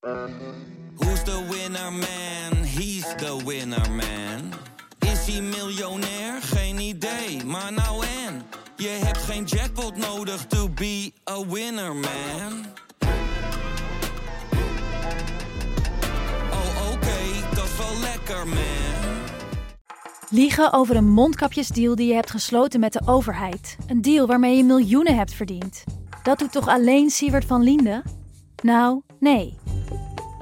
Who's the winner man? He's the winner man. Is hij miljonair? Geen idee, maar nou en. Je hebt geen jackpot nodig to be a winner man. Oh oké, dat is wel lekker man. Liegen over een mondkapjesdeal die je hebt gesloten met de overheid. Een deal waarmee je miljoenen hebt verdiend. Dat doet toch alleen Siewert van Liende? Nou, nee.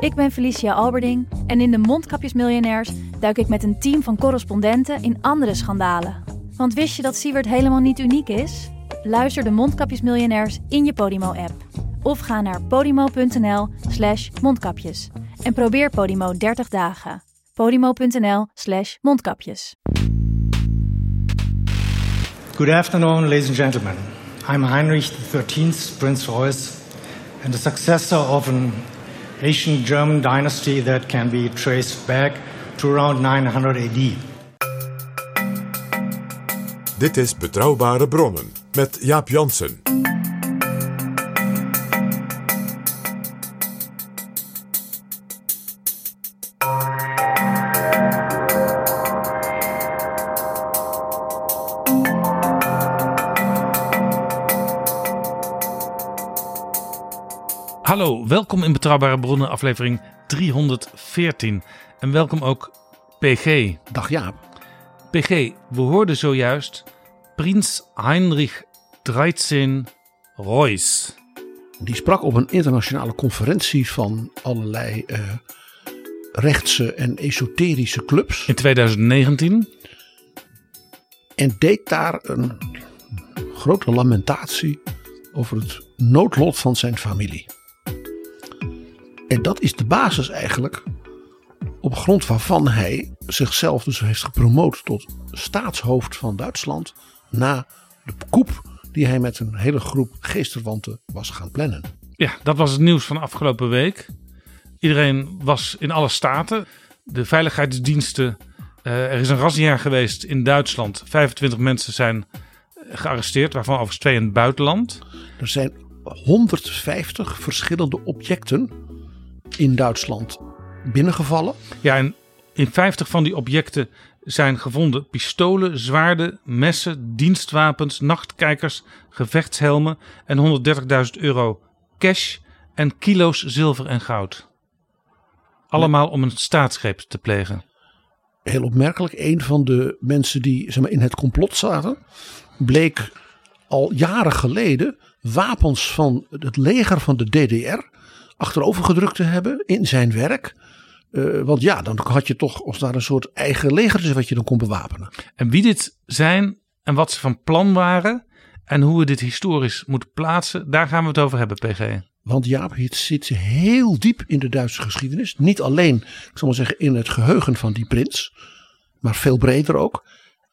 Ik ben Felicia Alberding en in de Mondkapjesmiljonairs duik ik met een team van correspondenten in andere schandalen. Want wist je dat Siewert helemaal niet uniek is? Luister de Mondkapjesmiljonairs in je Podimo-app. Of ga naar podimo.nl slash mondkapjes. En probeer Podimo 30 dagen. podimo.nl slash mondkapjes. Good afternoon, ladies and gentlemen. I'm Heinrich XIII, Prince Royce, and the successor of an ancient German dynasty that can be traced back to around 900 AD. Dit is Betrouwbare Bronnen met Jaap Jansen. Welkom in Betrouwbare Bronnen, aflevering 314. En welkom ook PG. Dag Jaap. PG, we hoorden zojuist Prins Heinrich XIII Royce. Die sprak op een internationale conferentie van allerlei eh, rechtse en esoterische clubs. In 2019. En deed daar een grote lamentatie over het noodlot van zijn familie. En dat is de basis eigenlijk op grond waarvan hij zichzelf dus heeft gepromoot tot staatshoofd van Duitsland na de koep die hij met een hele groep geesterwanten was gaan plannen. Ja, dat was het nieuws van afgelopen week. Iedereen was in alle staten. De veiligheidsdiensten. eh, er is een razzia geweest in Duitsland. 25 mensen zijn gearresteerd, waarvan overigens twee in het buitenland. Er zijn 150 verschillende objecten in Duitsland binnengevallen. Ja, en in 50 van die objecten zijn gevonden pistolen, zwaarden, messen, dienstwapens, nachtkijkers, gevechtshelmen en 130.000 euro cash en kilo's zilver en goud. Allemaal om een staatsgreep te plegen. Heel opmerkelijk, een van de mensen die zeg maar, in het complot zaten, bleek al jaren geleden wapens van het leger van de DDR achterover gedrukt te hebben in zijn werk. Eh, want ja, dan had je toch als daar een soort eigen leger wat je dan kon bewapenen. En wie dit zijn en wat ze van plan waren en hoe we dit historisch moeten plaatsen, daar gaan we het over hebben, PG. Want Jaap, het zit heel diep in de Duitse geschiedenis. Niet alleen, ik zal maar zeggen, in het geheugen van die prins, maar veel breder ook.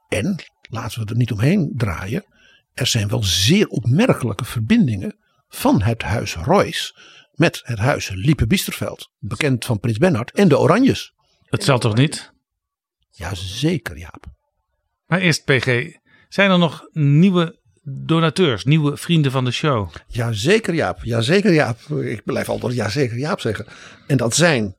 En, laten we er niet omheen draaien, er zijn wel zeer opmerkelijke verbindingen van het huis Royce met het huis Liepe-Biesterveld. Bekend van prins Bernhard en de Oranjes. Het zal toch niet? Jazeker, Jaap. Maar eerst, PG, zijn er nog nieuwe donateurs, nieuwe vrienden van de show? Jazeker, Jaap. Jazeker, Jaap. Ik blijf altijd jazeker, Jaap zeggen. En dat zijn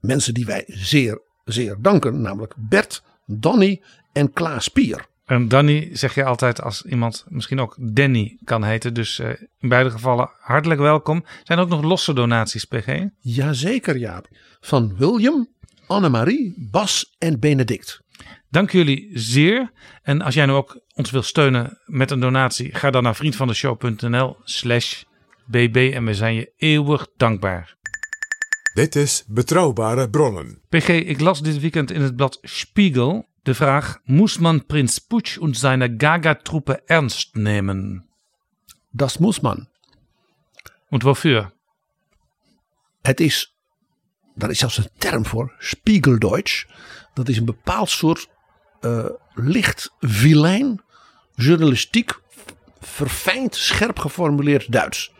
mensen die wij zeer, zeer danken. Namelijk Bert, Donny en Klaas Pier. En Danny zeg je altijd als iemand misschien ook Danny kan heten. Dus eh, in beide gevallen hartelijk welkom. Zijn er ook nog losse donaties, PG? Jazeker, Jaap. Van William, Annemarie, Bas en Benedict. Dank jullie zeer. En als jij nu ook ons wil steunen met een donatie, ga dan naar vriendvandeshow.nl slash bb en we zijn je eeuwig dankbaar. Dit is Betrouwbare Bronnen. PG, ik las dit weekend in het blad Spiegel de vraag: Muss man Prinz Putsch und seine Gaga-Truppe ernst nehmen? Das muss man. Und wofür? Het is, daar is zelfs een term voor, Spiegeldeutsch. Dat is een bepaald soort eh, licht vilijn, journalistiek, verfijnd, scherp geformuleerd Duits.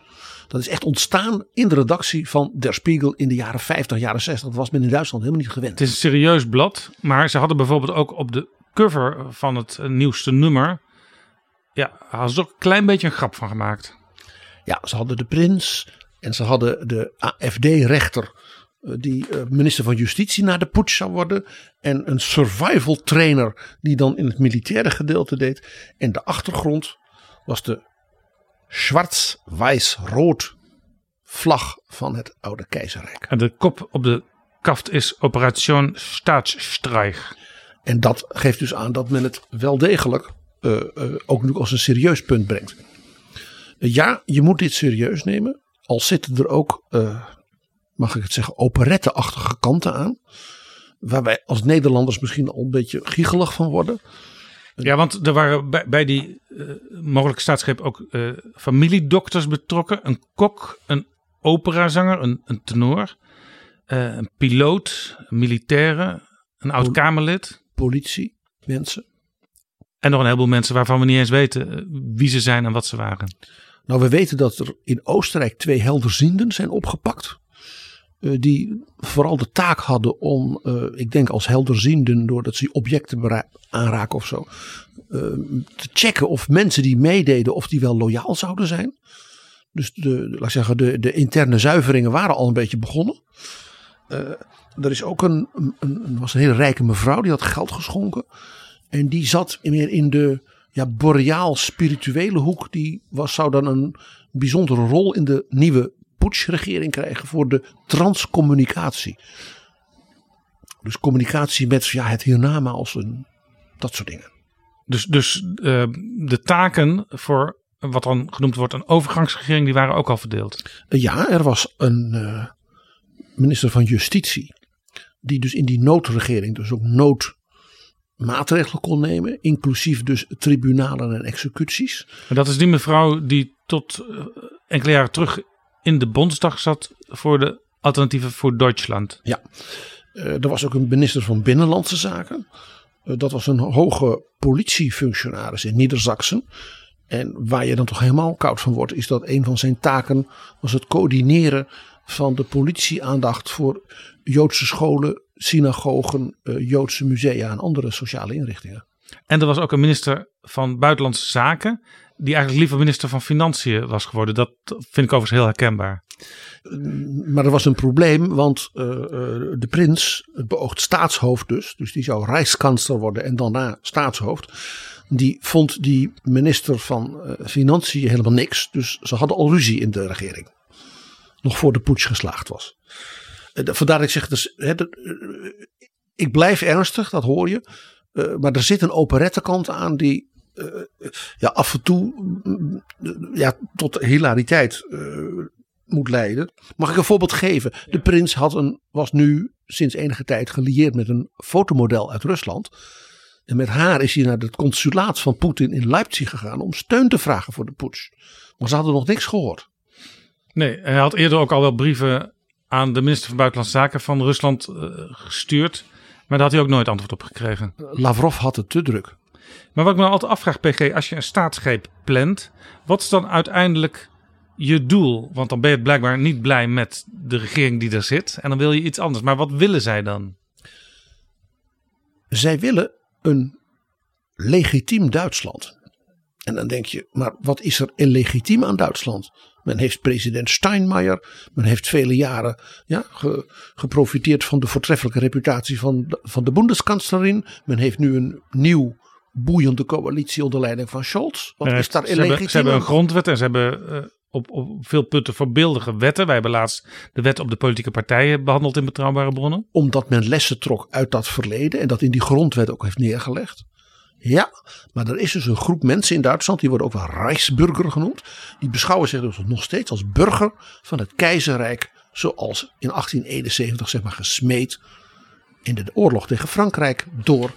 Dat is echt ontstaan in de redactie van Der Spiegel in de jaren 50, jaren 60. Dat was men in Duitsland helemaal niet gewend. Het is een serieus blad, maar ze hadden bijvoorbeeld ook op de cover van het eh, nieuwste nummer. Ja, hadden ze ook een klein beetje een grap van gemaakt. Ja, ze hadden de prins En ze hadden de AFD-rechter, eh, die eh, minister van Justitie na de putsch zou worden. En een survival trainer, die dan in het militaire gedeelte deed. En de achtergrond was de zwart-wijs-rood vlag van het oude keizerrijk. En de kop op de kaft is Operation Staatsstreich. En dat geeft dus aan dat men het wel degelijk uh, uh, ook nu als een serieus punt brengt. Uh, ja, je moet dit serieus nemen. Al zitten er ook, mag ik het zeggen, operetteachtige kanten aan. Waar wij als Nederlanders misschien al een beetje giegelig van worden. Ja, want er waren bij, bij die mogelijke staatsgreep ook familiedokters betrokken. Een kok, een operazanger, een, een tenor, een piloot, een militaire, een oud-Kamerlid politie, mensen. En nog een heleboel mensen waarvan we niet eens weten eh, wie ze zijn en wat ze waren. Nou, we weten dat er in Oostenrijk twee helderzienden zijn opgepakt. Uh, die vooral de taak hadden om, uh, ik denk als helderzienden, doordat ze objecten aanraken of zo, te checken of mensen die meededen, of die wel loyaal zouden zijn. Dus de, laat zeggen, de, de interne zuiveringen waren al een beetje begonnen. Er is ook een, een, was een hele rijke mevrouw die had geld geschonken. En die zat meer in de ja, boreaal-spirituele hoek. Die was, zou dan een bijzondere rol in de nieuwe Putsch-regering krijgen voor de transcommunicatie. Dus communicatie met ja, het hiernamaals en dat soort dingen. Dus, dus uh, de taken voor wat dan genoemd wordt een overgangsregering, die waren ook al verdeeld? Ja, er was een uh, minister van Justitie die dus in die noodregering dus ook noodmaatregelen kon nemen, inclusief dus tribunalen en executies. En dat is die mevrouw die tot enkele jaren terug in de Bondsdag zat voor de alternatieven voor Duitsland. Ja, uh, er was ook een minister van Binnenlandse Zaken. Uh, dat was een hoge politiefunctionaris in Niedersachsen. En waar je dan toch helemaal koud van wordt, is dat een van zijn taken was het coördineren van de politieaandacht voor Joodse scholen, synagogen, uh, Joodse musea en andere sociale inrichtingen. En er was ook een minister van Buitenlandse Zaken, die eigenlijk liever minister van Financiën was geworden. Dat vind ik overigens heel herkenbaar. Maar er was een probleem, want uh, uh, de prins, het beoogd staatshoofd dus, dus die zou rijkskansler worden en daarna staatshoofd. Die vond die minister van Financiën helemaal niks. Dus ze hadden al ruzie in de regering. Nog voor de putsch geslaagd was. Vandaar dat ik zeg, dus, ik blijf ernstig, dat hoor je. Maar er zit een operettekant aan die ja, af en toe ja, tot hilariteit moet leiden. Mag ik een voorbeeld geven? De prins had een, was nu sinds enige tijd gelieerd met een fotomodel uit Rusland. En met haar is hij naar het consulaat van Poetin in Leipzig gegaan om steun te vragen voor de putsch. Maar ze hadden nog niks gehoord. Nee, hij had eerder ook al wel brieven aan de minister van Buitenlandse Zaken van Rusland uh, gestuurd. Maar daar had hij ook nooit antwoord op gekregen. Lavrov had het te druk. Maar wat ik me altijd afvraag, PG, als je een staatsgreep plant, wat is dan uiteindelijk je doel? Want dan ben je blijkbaar niet blij met de regering die er zit. En dan wil je iets anders. Maar wat willen zij dan? Zij willen een legitiem Duitsland. En dan denk je, maar wat is er illegitiem aan Duitsland? Men heeft president Steinmeier, men heeft vele jaren ja, ge, geprofiteerd van de voortreffelijke reputatie van, de, van de Bundeskanzlerin. Men heeft nu een nieuw boeiende coalitie onder leiding van Scholz. Wat is daar? Ze hebben, ze hebben een grondwet en ze hebben uh, op, op veel punten voorbeeldige wetten. Wij hebben laatst de wet op de politieke partijen behandeld in betrouwbare bronnen. Omdat men lessen trok uit dat verleden en dat in die grondwet ook heeft neergelegd. Ja, maar er is dus een groep mensen in Duitsland, die worden ook wel Rijksburger genoemd. Die beschouwen zich dus nog steeds als burger van het keizerrijk zoals in 1871 zeg maar gesmeed in de oorlog tegen Frankrijk door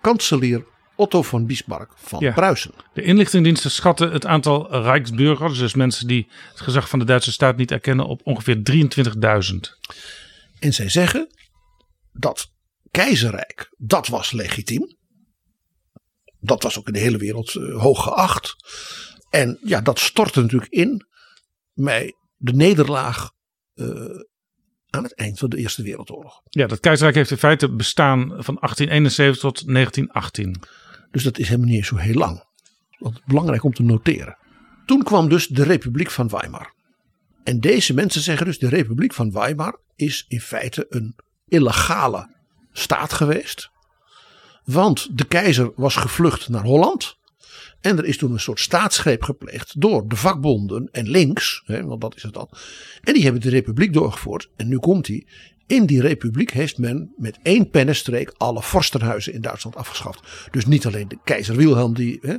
kanselier Otto van Bismarck van ja. Pruisen. De inlichtingendiensten schatten het aantal Rijksburgers, dus mensen die het gezag van de Duitse staat niet erkennen, op ongeveer 23.000. En zij zeggen dat keizerrijk, dat was legitiem. Dat was ook in de hele wereld uh, hoog geacht. En ja, dat stortte natuurlijk in bij de nederlaag uh, aan het eind van de Eerste Wereldoorlog. Ja, dat keizerrijk heeft in feite bestaan van 1871 tot 1918. Dus dat is helemaal niet zo heel lang. Want belangrijk om te noteren. Toen kwam dus de Republiek van Weimar. En deze mensen zeggen dus: de Republiek van Weimar is in feite een illegale staat geweest. Want de keizer was gevlucht naar Holland. En er is toen een soort staatsgreep gepleegd door de vakbonden en links, hè, want dat is het dan. En die hebben de republiek doorgevoerd. En nu komt hij. In die republiek heeft men met één pennenstreek alle vorstenhuizen in Duitsland afgeschaft. Dus niet alleen de keizer Wilhelm die hè,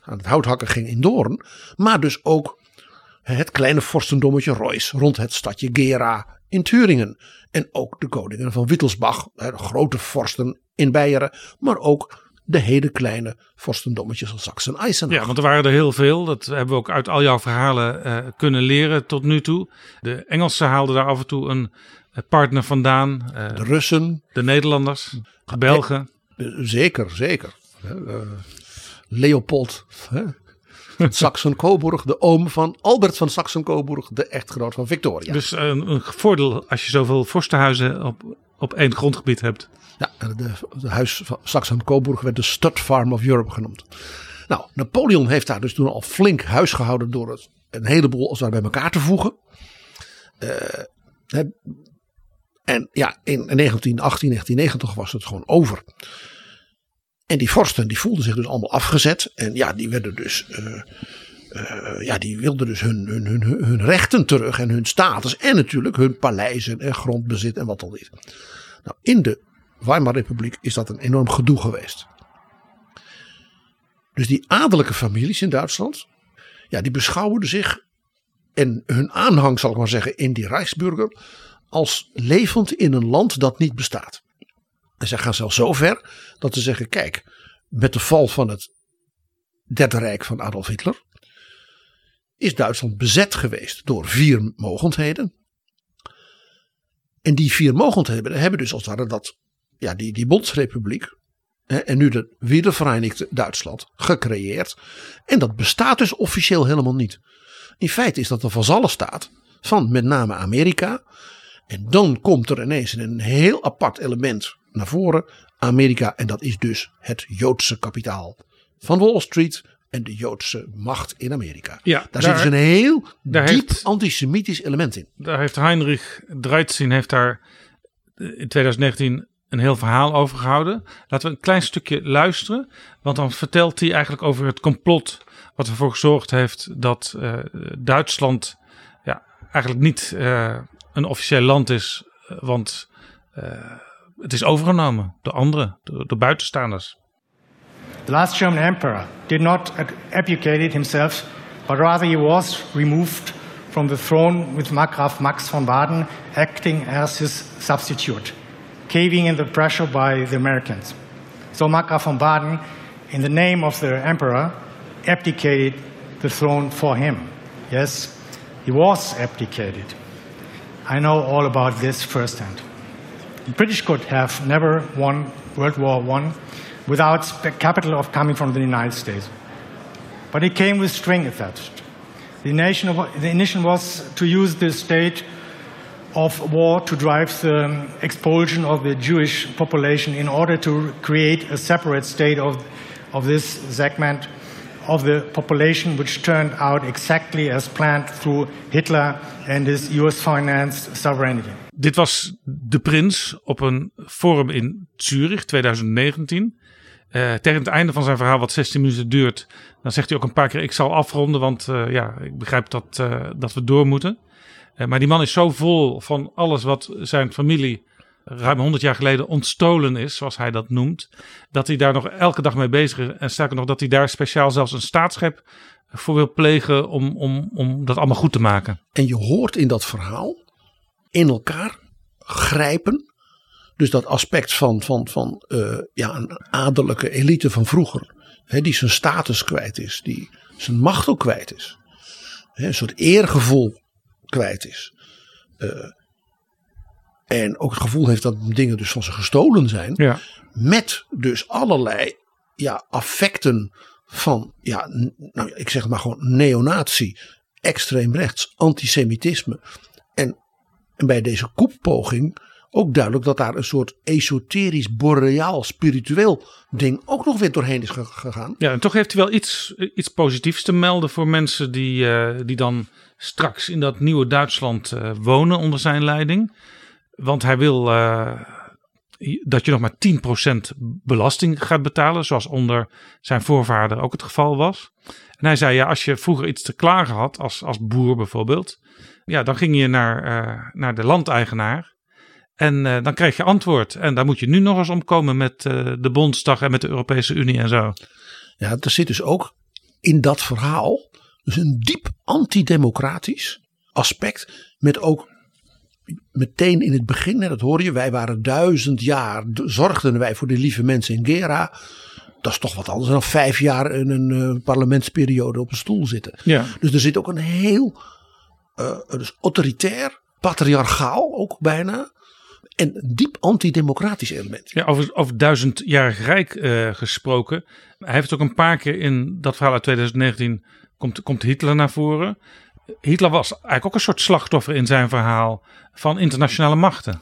aan het houthakken ging in Doorn. Maar dus ook het kleine vorstendommetje Royce rond het stadje Gera in Turingen. En ook de koningen van Wittelsbach, de grote vorsten in Beieren. Maar ook de hele kleine vorstendommetjes van Sachsen-Eisenach. Ja, want er waren er heel veel. Dat hebben we ook uit al jouw verhalen uh, kunnen leren tot nu toe. De Engelsen haalden daar af en toe een partner vandaan. Uh, de Russen. De Nederlanders. De Belgen. Zeker, zeker. Uh, Leopold. Saxen-Coburg, de oom van Albert van Saxen-Coburg, de echtgenoot van Victoria. Dus een, een voordeel als je zoveel vorstenhuizen op, op één grondgebied hebt. Ja, de, de huis van Saxen-Coburg werd de Stud Farm of Europe genoemd. Nou, Napoleon heeft daar dus toen al flink huis gehouden door het een heleboel als daar bij elkaar te voegen. Uh, en ja, in 1918, 1990 was het gewoon over. En die vorsten die voelden zich dus allemaal afgezet. En ja, die werden dus. Uh, uh, ja, die wilden dus hun, hun, hun, hun rechten terug en hun status. En natuurlijk hun paleizen en grondbezit en wat dan niet. Nou, in de Weimar Republiek is dat een enorm gedoe geweest. Dus die adellijke families in Duitsland. Ja, die beschouwden zich. En hun aanhang, zal ik maar zeggen, in die Rijksburger. Als levend in een land dat niet bestaat. En zij gaan zelfs zo ver dat ze zeggen: kijk, met de val van het Derde Rijk van Adolf Hitler is Duitsland bezet geweest door vier mogendheden. En die vier mogendheden hebben dus als het ware dat, ja, die, die Bondsrepubliek hè, en nu de Wiedervereinigde Duitsland gecreëerd. En dat bestaat dus officieel helemaal niet. In feite is dat een vazallenstaat van met name Amerika. En dan komt er ineens een heel apart element naar voren. Amerika en dat is dus het Joodse kapitaal van Wall Street en de Joodse macht in Amerika. Ja, daar, zit dus een heel diep heeft, antisemitisch element in. Daar heeft Heinrich Dreitzin heeft daar in 2019 een heel verhaal over gehouden. Laten we een klein stukje luisteren, want dan vertelt hij eigenlijk over het complot wat ervoor gezorgd heeft dat uh, Duitsland ja, eigenlijk niet uh, een officieel land is, want uh, het is overgenomen door anderen, door, door buitenstaanders. The last German emperor did not abdicate himself, but rather he was removed from the throne with Markgraf Max von Baden acting as his substitute, caving in the pressure by the Americans. So Markgraf von Baden, in the name of the emperor, abdicated the throne for him. Yes, he was abdicated. I know all about this firsthand. The British could have never won World War I without capital of coming from the United States. But it came with string attached. The, nation, the initiative was to use the state of war to drive the expulsion of the Jewish population in order to create a separate state of, of this segment of the population, which turned out exactly as planned through Hitler and his US financed sovereignty. Dit was de prins op een forum in Zurich 2019. Uh, tegen het einde van zijn verhaal, wat 16 minuten duurt, dan zegt hij ook een paar keer: Ik zal afronden, want uh, ja, ik begrijp dat, uh, dat we door moeten. maar die man is zo vol van alles wat zijn familie ruim 100 jaar geleden ontstolen is, zoals hij dat noemt, dat hij daar nog elke dag mee bezig is. En sterker nog, dat hij daar speciaal zelfs een staatsgreep voor wil plegen om, om, om dat allemaal goed te maken. En je hoort in dat verhaal in elkaar grijpen. Dus dat aspect van, van, van uh, ja, een adellijke elite van vroeger. Hè, die zijn status kwijt is. Die zijn macht ook kwijt is. Hè, een soort eergevoel kwijt is. Uh, en ook het gevoel heeft dat dingen dus van ze gestolen zijn. Ja. Met dus allerlei ja, affecten van, ja, nou, ik zeg maar gewoon neonatie, extreem rechts, antisemitisme. En, en bij deze koeppoging ook duidelijk dat daar een soort esoterisch, boreaal, spiritueel ding ook nog weer doorheen is gegaan. Ja, en toch heeft hij wel iets, iets positiefs te melden voor mensen die, uh, die dan straks in dat nieuwe Duitsland uh, wonen onder zijn leiding. Want hij wil uh, dat je nog maar 10% belasting gaat betalen, zoals onder zijn voorvader ook het geval was. En hij zei, ja, als je vroeger iets te klagen had, als, als boer bijvoorbeeld, ja, dan ging je naar, naar de landeigenaar. En uh, dan krijg je antwoord. En daar moet je nu nog eens omkomen met de Bondsdag en met de Europese Unie en zo. Ja, er zit dus ook in dat verhaal dus een diep antidemocratisch aspect. Met ook meteen in het begin, dat hoor je, wij waren duizend jaar, zorgden wij voor de lieve mensen in Gera. Dat is toch wat anders dan vijf jaar in een uh, parlementsperiode op een stoel zitten. Ja. Dus er zit ook een heel dus autoritair, patriarchaal ook bijna en diep antidemocratisch element. Ja, over, over duizendjarig rijk uh, gesproken. Hij heeft ook een paar keer in dat verhaal uit 2019 komt, komt Hitler naar voren. Hitler was eigenlijk ook een soort slachtoffer in zijn verhaal van internationale machten.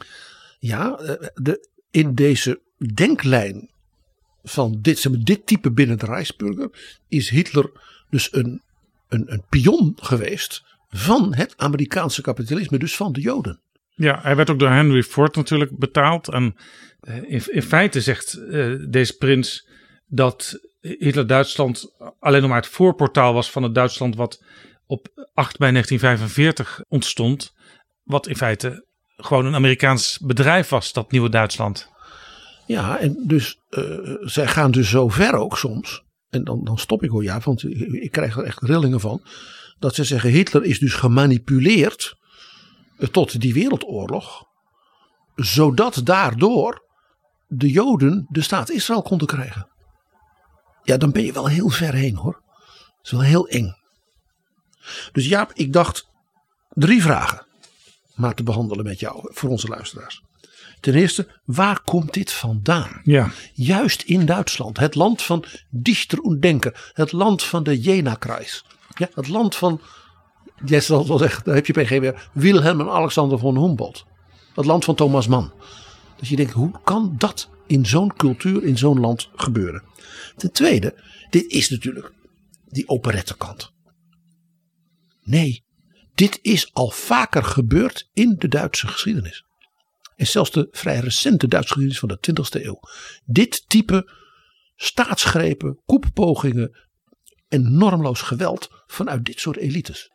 Ja, eh, de, in deze denklijn van dit, zeg maar, dit type binnen de Rijksburger is Hitler dus een, een, een pion geweest van het Amerikaanse kapitalisme, dus van de Joden. Ja, hij werd ook door Henry Ford natuurlijk betaald. En eh, in, in feite zegt uh, deze prins dat Hitler-Duitsland alleen nog maar het voorportaal was van het Duitsland wat op 8 mei 1945 ontstond. Wat in feite gewoon een Amerikaans bedrijf was, dat nieuwe Duitsland. Ja, en dus uh, zij gaan dus zo ver ook soms. En dan, dan stop ik hoor, ja, want ik krijg er echt rillingen van. Dat ze zeggen Hitler is dus gemanipuleerd tot die wereldoorlog. Zodat daardoor de Joden de staat Israël konden krijgen. Ja, dan ben je wel heel ver heen hoor. Dat is wel heel eng. Dus Jaap, ik dacht drie vragen maar te behandelen met jou voor onze luisteraars. Ten eerste, waar komt dit vandaan? Ja. Juist in Duitsland, het land van Dichter en Denker, het land van de Jena-Kreis. Ja, het land van jij zal wel zeggen, daar heb je PG weer, Wilhelm en Alexander von Humboldt. Het land van Thomas Mann. Dus je denkt, hoe kan dat in zo'n cultuur, in zo'n land gebeuren? Ten tweede, dit is natuurlijk die operettekant. Nee, dit is al vaker gebeurd in de Duitse geschiedenis. En zelfs de vrij recente Duitse geschiedenis van de 20e eeuw. Dit type staatsgrepen, koeppogingen en normloos geweld vanuit dit soort elites.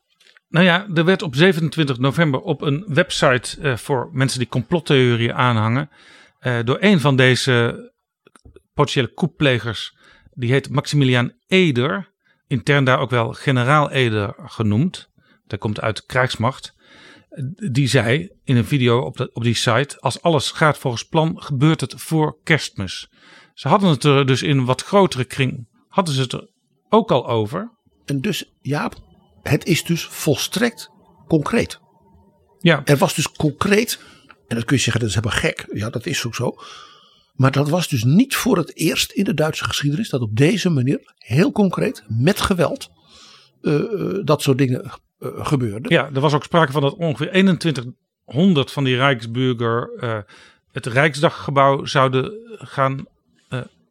Nou ja, er werd op 27 november op een website uh, voor mensen die complottheorieën aanhangen. Uh, door een van deze potentiële koepplegers. Die heet Maximilian Eder. Intern daar ook wel generaal Eder genoemd. Dat komt uit de krijgsmacht. Die zei in een video op, de, op die site: Als alles gaat volgens plan, gebeurt het voor kerstmis. Ze hadden het er dus in een wat grotere kring. Hadden ze het er ook al over. En dus, Jaap, het is dus volstrekt concreet. Ja. Er was dus concreet, en dat kun je zeggen, dat is helemaal gek. Ja, dat is ook zo. Maar dat was dus niet voor het eerst in de Duitse geschiedenis dat op deze manier, heel concreet, met geweld, uh, dat soort dingen uh, gebeurden. Ja, er was ook sprake van dat ongeveer 2100 van die Rijksburger uh, het Rijksdaggebouw zouden gaan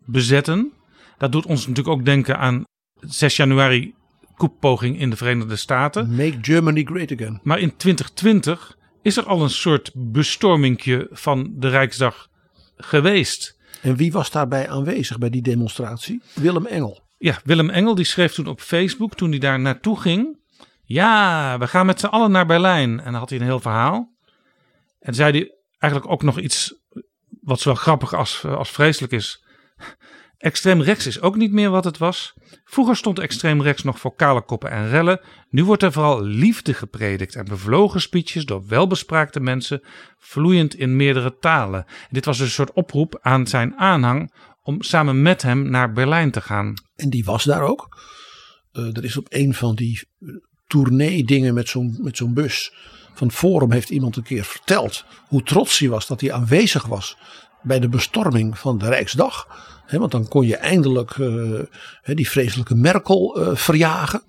bezetten. Dat doet ons natuurlijk ook denken aan 6 januari koeppoging in de Verenigde Staten. Make Germany great again. Maar in 2020 is er al een soort bestormingje van de Rijksdag geweest. En wie was daarbij aanwezig bij die demonstratie? Willem Engel. Ja, Willem Engel die schreef toen op Facebook, toen hij daar naartoe ging. Ja, we gaan met z'n allen naar Berlijn. En dan had hij een heel verhaal. En zei hij eigenlijk ook nog iets wat zowel grappig als, als vreselijk is. Extreem rechts is ook niet meer wat het was. Vroeger stond extreem rechts nog voor kale koppen en rellen. Nu wordt er vooral liefde gepredikt en bevlogen speeches door welbespraakte mensen, vloeiend in meerdere talen. dit was dus een soort oproep aan zijn aanhang om samen met hem naar Berlijn te gaan. En die was daar ook. Uh, er is op een van die tournee dingen met zo'n met zo'n bus van Forum heeft iemand een keer verteld hoe trots hij was dat hij aanwezig was bij de bestorming van de Rijksdag. He, want dan kon je eindelijk uh, die vreselijke Merkel uh, verjagen.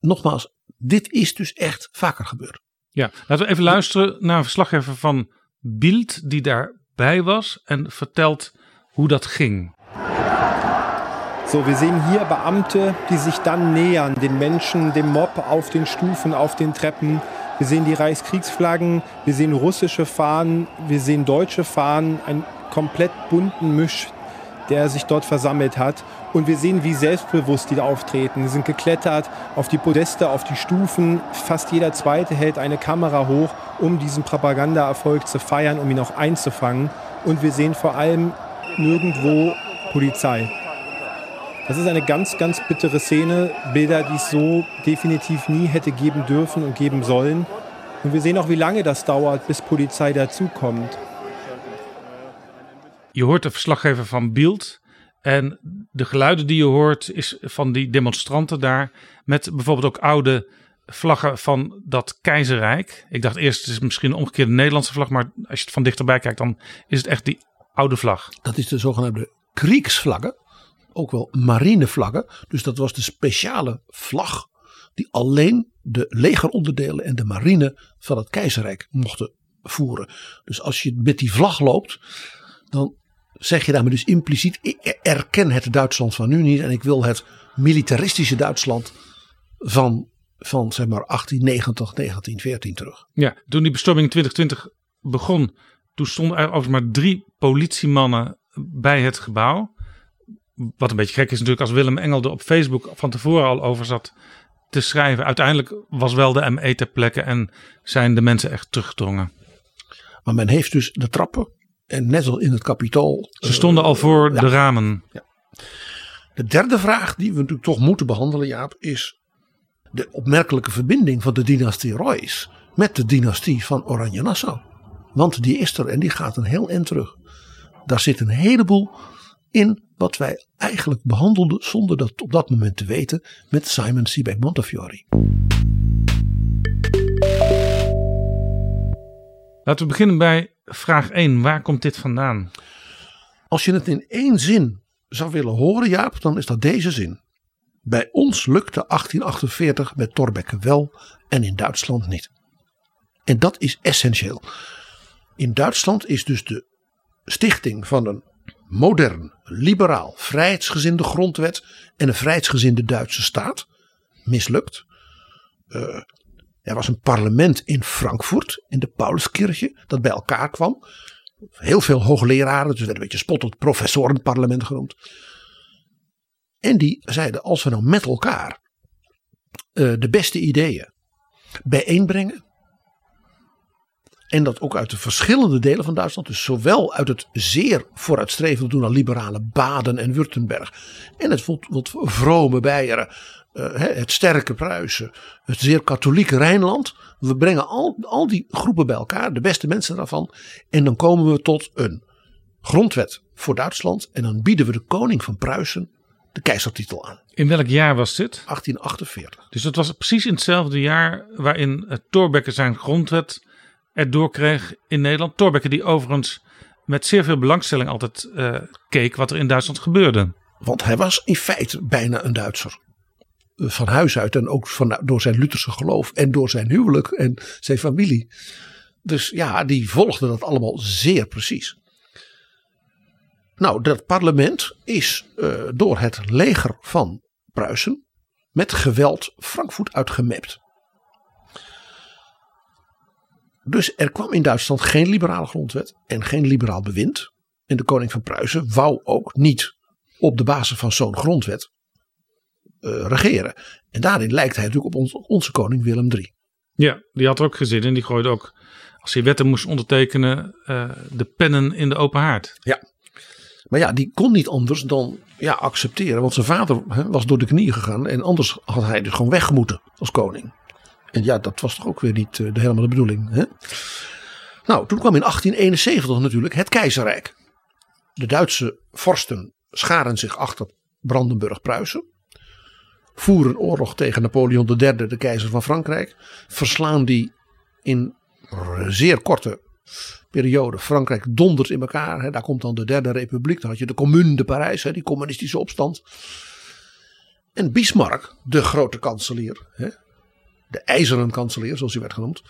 Nogmaals, dit is dus echt vaker gebeurd. Ja, laten we even luisteren naar een verslaggever van Bild die daarbij was en vertelt hoe dat ging. So, wir sehen hier Beamte, die sich dann nähern, den Menschen, dem Mob auf den Stufen, auf den Treppen. Wir sehen die Reichskriegsflaggen, wir sehen russische Fahnen, wir sehen deutsche Fahnen, komplett bunten Misch, der sich dort versammelt hat. Und wir sehen, wie selbstbewusst die da auftreten. Sie sind geklettert auf die Podeste, auf die Stufen. Fast jeder Zweite hält eine Kamera hoch, um diesen Propagandaerfolg zu feiern, um ihn auch einzufangen. Und wir sehen vor allem nirgendwo Polizei. Das ist eine ganz, ganz bittere Szene. Bilder, die es so definitiv nie hätte geben dürfen und geben sollen. Und wir sehen auch, wie lange das dauert, bis Polizei dazukommt. Je hoort de verslaggever van Beeld. En de geluiden die je hoort is van die demonstranten daar. Met bijvoorbeeld ook oude vlaggen van dat keizerrijk. Ik dacht eerst het is misschien een omgekeerde Nederlandse vlag. Maar als je het van dichterbij kijkt dan is het echt die oude vlag. Dat is de zogenaamde Kriegsvlaggen. Ook wel marinevlaggen. Dus dat was de speciale vlag die alleen de legeronderdelen en de marine van het keizerrijk mochten voeren. Dus als je met die vlag loopt, dan zeg je daarmee dus impliciet: ik erken het Duitsland van nu niet en ik wil het militaristische Duitsland van, van zeg maar 1890, 1914 terug. Ja, toen die bestorming in 2020 begon, toen stonden er overigens maar drie politiemannen bij het gebouw. Wat een beetje gek is natuurlijk als Willem Engel er op Facebook van tevoren al over zat te schrijven. Uiteindelijk was wel de ME ter plekke en zijn de mensen echt teruggedrongen. Maar men heeft dus de trappen en net als in het kapitool. Ze stonden al voor ja. de ramen. De derde vraag die we natuurlijk toch moeten behandelen, Jaap, is de opmerkelijke verbinding van de dynastie Royce met de dynastie van Oranje-Nassau. Want die is er en die gaat een heel eind terug. Daar zit een heleboel in wat wij eigenlijk behandelden zonder dat op dat moment te weten met Simon Seebeck Montefiore. Laten we beginnen bij vraag 1. Waar komt dit vandaan? Als je het in één zin zou willen horen, Jaap, dan is dat deze zin. Bij ons lukte 1848 met Thorbecke wel en in Duitsland niet. En dat is essentieel. In Duitsland is dus de stichting van een modern, liberaal, vrijheidsgezinde grondwet en een vrijheidsgezinde Duitse staat mislukt. Uh, er was een parlement in Frankfurt, in de Pauluskirche, dat bij elkaar kwam. Heel veel hoogleraren, dus werd een beetje spottend professorenparlement genoemd. En die zeiden, als we nou met elkaar uh, de beste ideeën bijeenbrengen. En dat ook uit de verschillende delen van Duitsland. Dus zowel uit het zeer vooruitstrevende doen aan liberale Baden en Württemberg. En het vrome Beieren. Uh, het sterke Pruisen. Het zeer katholieke Rijnland. We brengen al, al die groepen bij elkaar. De beste mensen daarvan. En dan komen we tot een grondwet voor Duitsland. En dan bieden we de koning van Pruisen de keizertitel aan. In welk jaar was dit? 1848. Dus dat was precies in hetzelfde jaar waarin het Thorbecke zijn grondwet erdoor kreeg in Nederland. Thorbecke die overigens met zeer veel belangstelling altijd uh, keek wat er in Duitsland gebeurde. Want hij was in feite bijna een Duitser. Van huis uit en ook van, door zijn Lutherse geloof en door zijn huwelijk en zijn familie. Dus ja, die volgde dat allemaal zeer precies. Nou, dat parlement is uh, door het leger van Pruisen met geweld Frankfurt uitgemapt. Dus er kwam in Duitsland geen liberale grondwet en geen liberaal bewind. En de koning van Pruisen wou ook niet op de basis van zo'n grondwet regeren. En daarin lijkt hij natuurlijk op ons, onze koning Willem III. Ja, die had ook gezin en die gooide ook, als hij wetten moest ondertekenen, uh, de pennen in de open haard. Ja, maar ja, die kon niet anders dan ja, accepteren. Want zijn vader was door de knieën gegaan. En anders had hij dus gewoon weggemoeten als koning. En ja, dat was toch ook weer niet uh, de, helemaal de bedoeling. Hè? Nou, toen kwam in 1871 natuurlijk het keizerrijk. De Duitse vorsten scharen zich achter Brandenburg-Pruisen. Voeren oorlog tegen Napoleon III, de keizer van Frankrijk. Verslaan die in zeer korte periode. Frankrijk dondert in elkaar. Hè. Daar komt dan de Derde Republiek. Dan had je de Commune de Parijs, hè, die communistische opstand. En Bismarck, de grote kanselier, hè, de ijzeren kanselier zoals hij werd genoemd.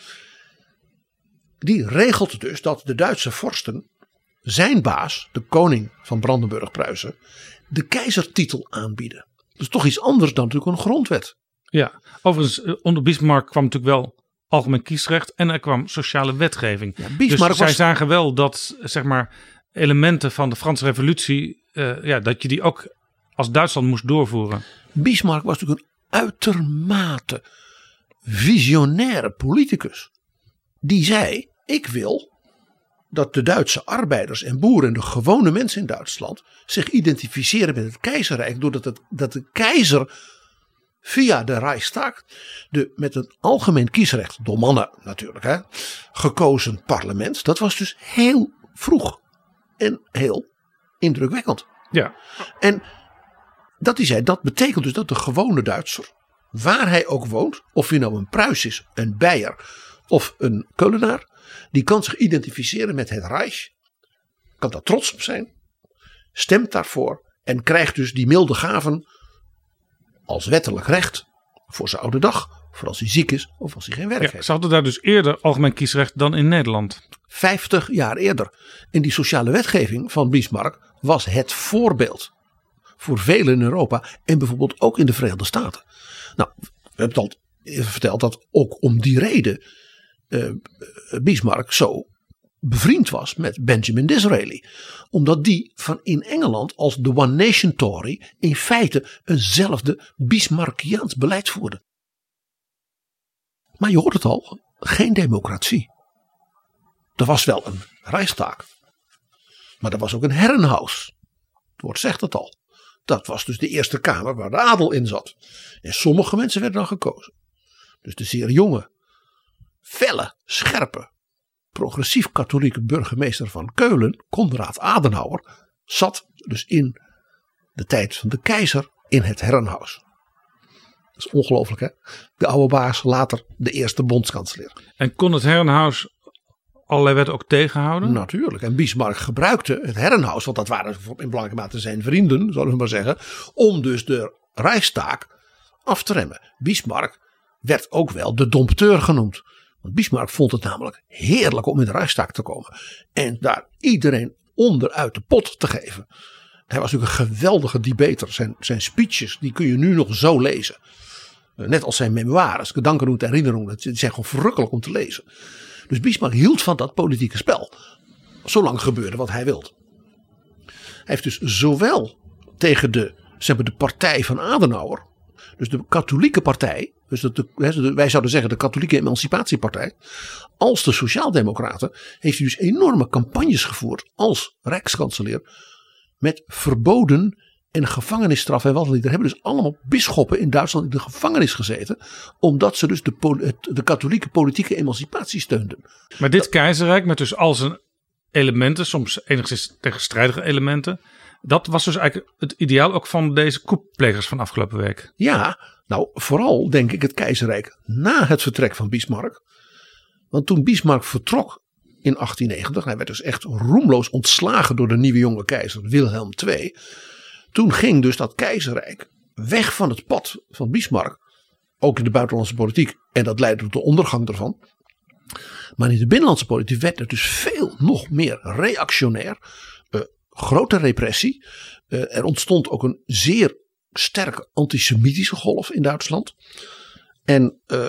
die regelt dus dat de Duitse vorsten zijn baas, de koning van Brandenburg-Pruisen, de keizertitel aanbieden. Is toch iets anders dan natuurlijk een grondwet. Ja, overigens, eh, onder Bismarck kwam natuurlijk wel algemeen kiesrecht en er kwam sociale wetgeving. Ja, dus zij was- zagen wel dat, zeg maar, elementen van de Franse revolutie, eh, ja, dat je die ook als Duitsland moest doorvoeren. Bismarck was natuurlijk een uitermate visionaire politicus. Die zei: Ik wil dat de Duitse arbeiders en boeren en de gewone mensen in Duitsland zich identificeren met het keizerrijk. Doordat het, dat de keizer via de Reichstag, de, met een algemeen kiesrecht, door mannen natuurlijk, hè, gekozen parlement. Dat was dus heel vroeg en heel indrukwekkend. Ja, En dat hij zei, dat betekent dus dat de gewone Duitser, waar hij ook woont, of hij nou een Pruis is, een Beier of een Keulenaar, die kan zich identificeren met het Reich, kan daar trots op zijn, stemt daarvoor en krijgt dus die milde gaven als wettelijk recht voor zijn oude dag, voor als hij ziek is of als hij geen werk ja, heeft. ze hadden daar dus eerder algemeen kiesrecht dan in Nederland. 50 jaar eerder. En die sociale wetgeving van Bismarck was het voorbeeld voor velen in Europa en bijvoorbeeld ook in de Verenigde Staten. Nou, we hebben het al verteld dat ook om die reden eh, Bismarck zo bevriend was met Benjamin Disraeli. Omdat die van in Engeland als de One Nation Tory in feite eenzelfde Bismarckiaans beleid voerde. Maar je hoort het al, geen democratie. Er was wel een Rijkstaak. Maar er was ook een Herrenhaus. Het woord zegt het al. Dat was dus de Eerste Kamer waar de adel in zat. En sommige mensen werden dan gekozen. Dus de zeer jonge, felle, scherpe, progressief-katholieke burgemeester van Keulen, Konrad Adenauer, zat dus in de tijd van de keizer in het Herrenhaus. Dat is ongelooflijk hè. De oude baas, later de eerste bondskanselier. En kon het Herrenhuis allerlei wetten ook tegenhouden? Natuurlijk. En Bismarck gebruikte het Herrenhaus, want dat waren in belangrijke mate zijn vrienden, zullen we maar zeggen, om dus de Rijkstaak af te remmen. Bismarck werd ook wel de dompteur genoemd. Want Bismarck vond het namelijk heerlijk om in de Rijkstaak te komen. En daar iedereen onderuit de pot te geven. Hij was natuurlijk een geweldige debater. Zijn, zijn speeches, die kun je nu nog zo lezen. Eh, Net als zijn memoires, Gedanken en Herinneringen. Die zijn gewoon verrukkelijk om te lezen. Dus Bismarck hield van dat politieke spel. Zolang gebeurde wat hij wilde. Hij heeft dus zowel tegen de, zeg maar, de partij van Adenauer. Dus de katholieke partij. Dus de, wij zouden zeggen de katholieke emancipatiepartij. Als de sociaaldemocraten. Heeft hij dus enorme campagnes gevoerd. Als rijkskanselier. Met verboden en gevangenisstraf en wat niet. Er hebben dus allemaal bisschoppen in Duitsland in de gevangenis gezeten. Omdat ze dus de, de katholieke politieke emancipatie steunden. Maar dit keizerrijk met dus al zijn elementen, soms enigszins tegenstrijdige elementen. Dat was dus eigenlijk het ideaal ook van deze koepplegers van afgelopen week. Ja, nou vooral denk ik het keizerrijk na het vertrek van Bismarck. Want toen Bismarck vertrok in 1890, hij werd dus echt roemloos ontslagen door de nieuwe jonge keizer Wilhelm II. Toen ging dus dat keizerrijk weg van het pad van Bismarck, ook in de buitenlandse politiek. En dat leidde tot de ondergang ervan. Maar in de binnenlandse politiek werd het dus veel nog meer reactionair. Grote repressie. Eh, er ontstond ook een zeer sterke antisemitische golf in Duitsland. En eh,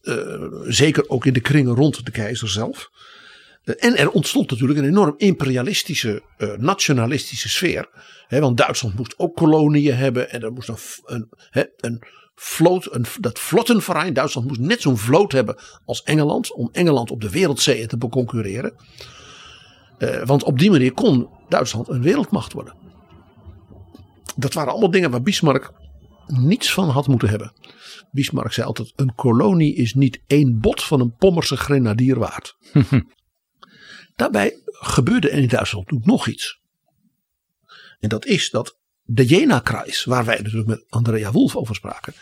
eh, zeker ook in de kringen rond de keizer zelf. En er ontstond natuurlijk een enorm imperialistische, nationalistische sfeer. Want Duitsland moest ook koloniën hebben. En er moest een, een, hè, een vloot, een, dat vlottenverein. Duitsland moest net zo'n vloot hebben als Engeland. Om Engeland op de wereldzeeën te beconcurreren. Eh, want op die manier kon Duitsland een wereldmacht worden. Dat waren allemaal dingen waar Bismarck niets van had moeten hebben. Bismarck zei altijd: een kolonie is niet één bot van een Pommerse grenadier waard. Daarbij gebeurde er in Duitsland ook nog iets. En dat is dat de Jena-Kreis, waar wij natuurlijk met Andrea Wolf over spraken.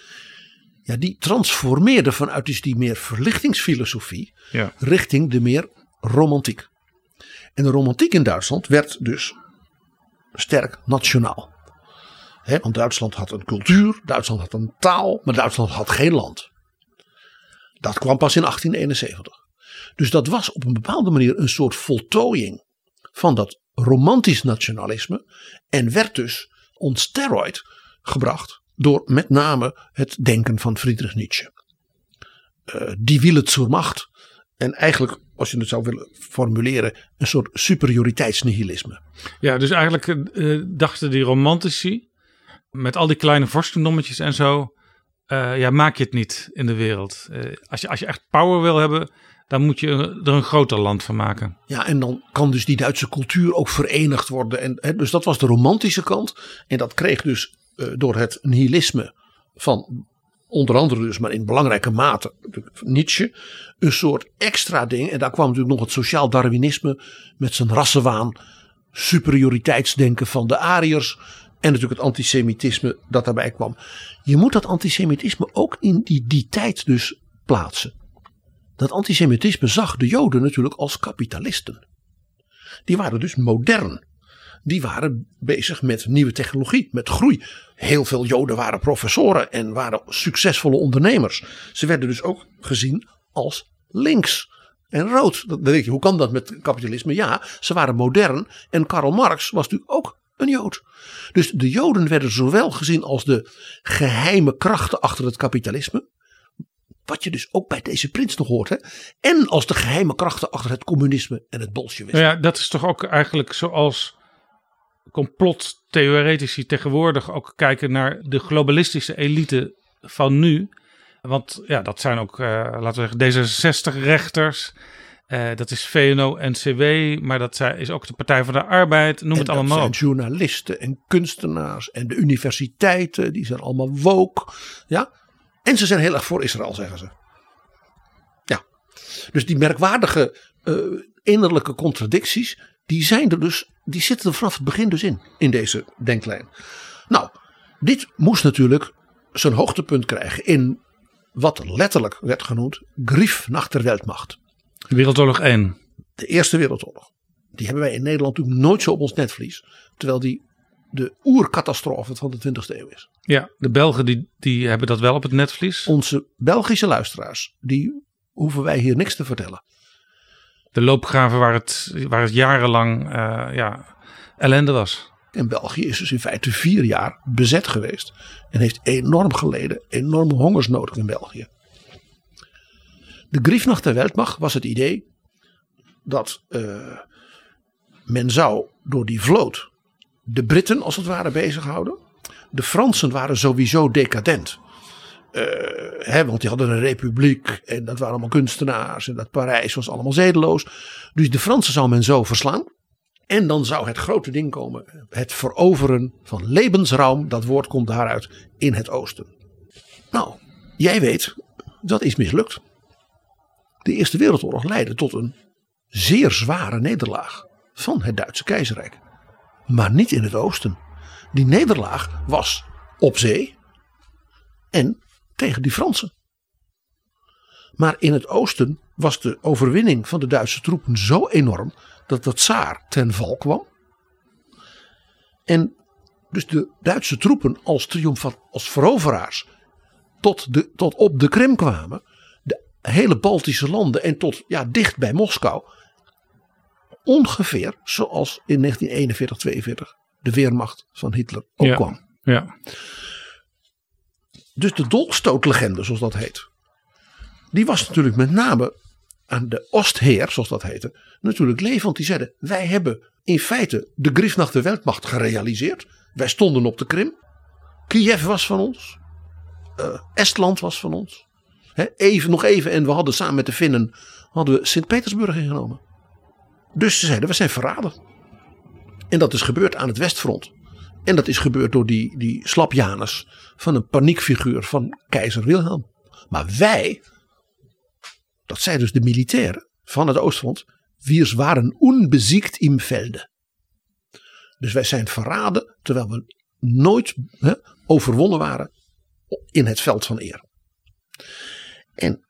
Ja, die transformeerde vanuit dus die meer verlichtingsfilosofie Ja. richting de meer romantiek. En de romantiek in Duitsland werd dus sterk nationaal. Want Duitsland had een cultuur, Duitsland had een taal, maar Duitsland had geen land. Dat kwam pas in 1871. Dus dat was op een bepaalde manier een soort voltooiing van dat romantisch nationalisme. En werd dus on steroid gebracht door met name het denken van Friedrich Nietzsche. Uh, die wil het zur macht. En eigenlijk, als je het zou willen formuleren, een soort superioriteitsnihilisme. Ja, dus eigenlijk uh, dachten die romantici, met al die kleine vorstendommetjes en zo, uh, ja, maak je het niet in de wereld. als, je, als je echt power wil hebben, dan moet je er een groter land van maken. Ja, en dan kan dus die Duitse cultuur ook verenigd worden. En, hè, dus dat was de romantische kant. En dat kreeg dus uh, door het nihilisme van onder andere dus, maar in belangrijke mate Nietzsche, een soort extra ding. En daar kwam natuurlijk nog het sociaal Darwinisme met zijn rassenwaan, superioriteitsdenken van de Ariërs en natuurlijk het antisemitisme dat daarbij kwam. Je moet dat antisemitisme ook in die, die tijd dus plaatsen. Dat antisemitisme zag de Joden natuurlijk als kapitalisten. Die waren dus modern. Die waren bezig met nieuwe technologie, met groei. Heel veel Joden waren professoren en waren succesvolle ondernemers. Ze werden dus ook gezien als links en rood. Dan denk je, hoe kan dat met kapitalisme? Ja, ze waren modern en Karl Marx was natuurlijk ook een Jood. Dus de Joden werden zowel gezien als de geheime krachten achter het kapitalisme. Wat je dus ook bij deze prins nog hoort. Hè? En als de geheime krachten achter het communisme en het bolsjewisme. Nou ja, dat is toch ook eigenlijk zoals complottheoretici tegenwoordig ook kijken naar de globalistische elite van nu. Want ja, dat zijn ook, uh, laten we zeggen, D66-rechters. Uh, dat is VNO-NCW, maar dat is ook de Partij van de Arbeid. Noem en het allemaal zijn journalisten en kunstenaars en de universiteiten. Die zijn allemaal woke. Ja? En ze zijn heel erg voor Israël, zeggen ze. Ja. Dus die merkwaardige uh, innerlijke contradicties, die zijn er dus, die zitten er vanaf het begin dus in, in deze denklijn. Nou, dit moest natuurlijk zijn hoogtepunt krijgen in wat letterlijk werd genoemd Grief nach der Weltmacht. Wereldoorlog 1. De Eerste Wereldoorlog. Die hebben wij in Nederland natuurlijk nooit zo op ons netvlies. Terwijl die de oercatastrofe van de 20e eeuw is. Ja, de Belgen die, die hebben dat wel op het netvlies. Onze Belgische luisteraars, die hoeven wij hier niks te vertellen. De loopgraven waar het, waar het jarenlang uh, ja, ellende was. En België is dus in feite vier jaar bezet geweest. En heeft enorm geleden, enorme hongersnood in België. De Griefnacht der Weltmacht was het idee dat uh, men zou door die vloot de Britten als het ware bezighouden. De Fransen waren sowieso decadent. Uh, hè, want die hadden een republiek en dat waren allemaal kunstenaars en dat Parijs was allemaal zedeloos. Dus de Fransen zou men zo verslaan. En dan zou het grote ding komen. Het veroveren van levensruim. Dat woord komt daaruit in het oosten. Nou, jij weet, dat is mislukt. De Eerste Wereldoorlog leidde tot een zeer zware nederlaag van het Duitse keizerrijk. Maar niet in het oosten. Die nederlaag was op zee en tegen die Fransen. Maar in het oosten was de overwinning van de Duitse troepen zo enorm dat de tsaar ten val kwam. En dus de Duitse troepen als triomfant, als veroveraars tot, de, tot op de Krim kwamen. De hele Baltische landen en tot ja, dicht bij Moskou. Ongeveer zoals in 1941, 42 de Weermacht van Hitler ook ja, kwam. Ja. Dus de dolkstootlegende, zoals dat heet. Die was natuurlijk met name aan de Ostheer, zoals dat heette, natuurlijk levend. Die zeiden: Wij hebben in feite de Griefnacht de Weltmacht gerealiseerd. Wij stonden op de Krim. Kiev was van ons. Uh, Estland was van ons. Even, nog even en we hadden samen met de Finnen hadden we Sint-Petersburg ingenomen. Dus ze zeiden: We zijn verraden. En dat is gebeurd aan het Westfront. En dat is gebeurd door die, die slapjanus van een paniekfiguur van keizer Wilhelm. Maar wij, dat zijn dus de militairen van het Oostfront, wiers waren onbeziekt im velde. Dus wij zijn verraden terwijl we nooit overwonnen waren in het veld van eer. En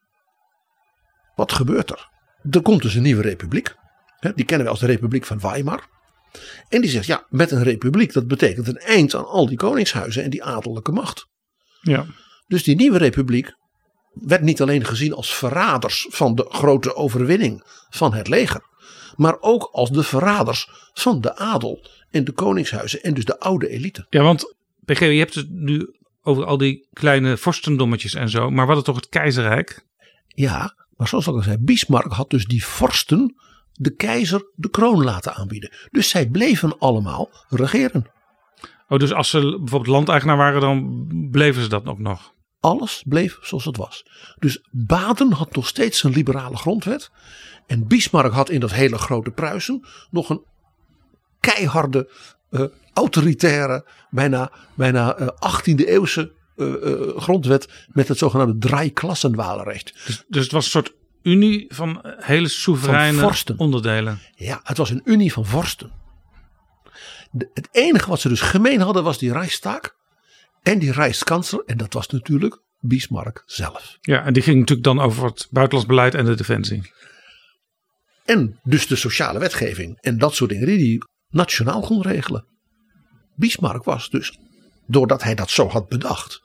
wat gebeurt er? Er komt dus een nieuwe republiek. Die kennen we als de Republiek van Weimar. En die zegt, ja, met een republiek, dat betekent een eind aan al die koningshuizen en die adellijke macht. Ja. Dus die nieuwe republiek werd niet alleen gezien als verraders van de grote overwinning van het leger, maar ook als de verraders van de adel en de koningshuizen en dus de oude elite. Ja, want PG, je hebt het nu over al die kleine vorstendommetjes en zo, maar wat het toch het keizerrijk? Ja, maar zoals ik al zei, Bismarck had dus die vorsten de keizer de kroon laten aanbieden. Dus zij bleven allemaal regeren. Oh, dus als ze bijvoorbeeld landeigenaar waren, dan bleven ze dat ook nog? Alles bleef zoals het was. Dus Baden had nog steeds een liberale grondwet. En Bismarck had in dat hele grote Pruisen nog een keiharde, uh, autoritaire, bijna, bijna uh, 18e eeuwse uh, grondwet met het zogenaamde draaiklassenwalenrecht. Dus, dus het was een soort unie van hele soevereine van onderdelen. Ja, het was een unie van vorsten. De, het enige wat ze dus gemeen hadden was die Reichstag en die Rijkskansler. En dat was natuurlijk Bismarck zelf. Ja, en die ging natuurlijk dan over het buitenlands beleid en de defensie. En dus de sociale wetgeving en dat soort dingen die hij nationaal kon regelen. Bismarck was dus, doordat hij dat zo had bedacht,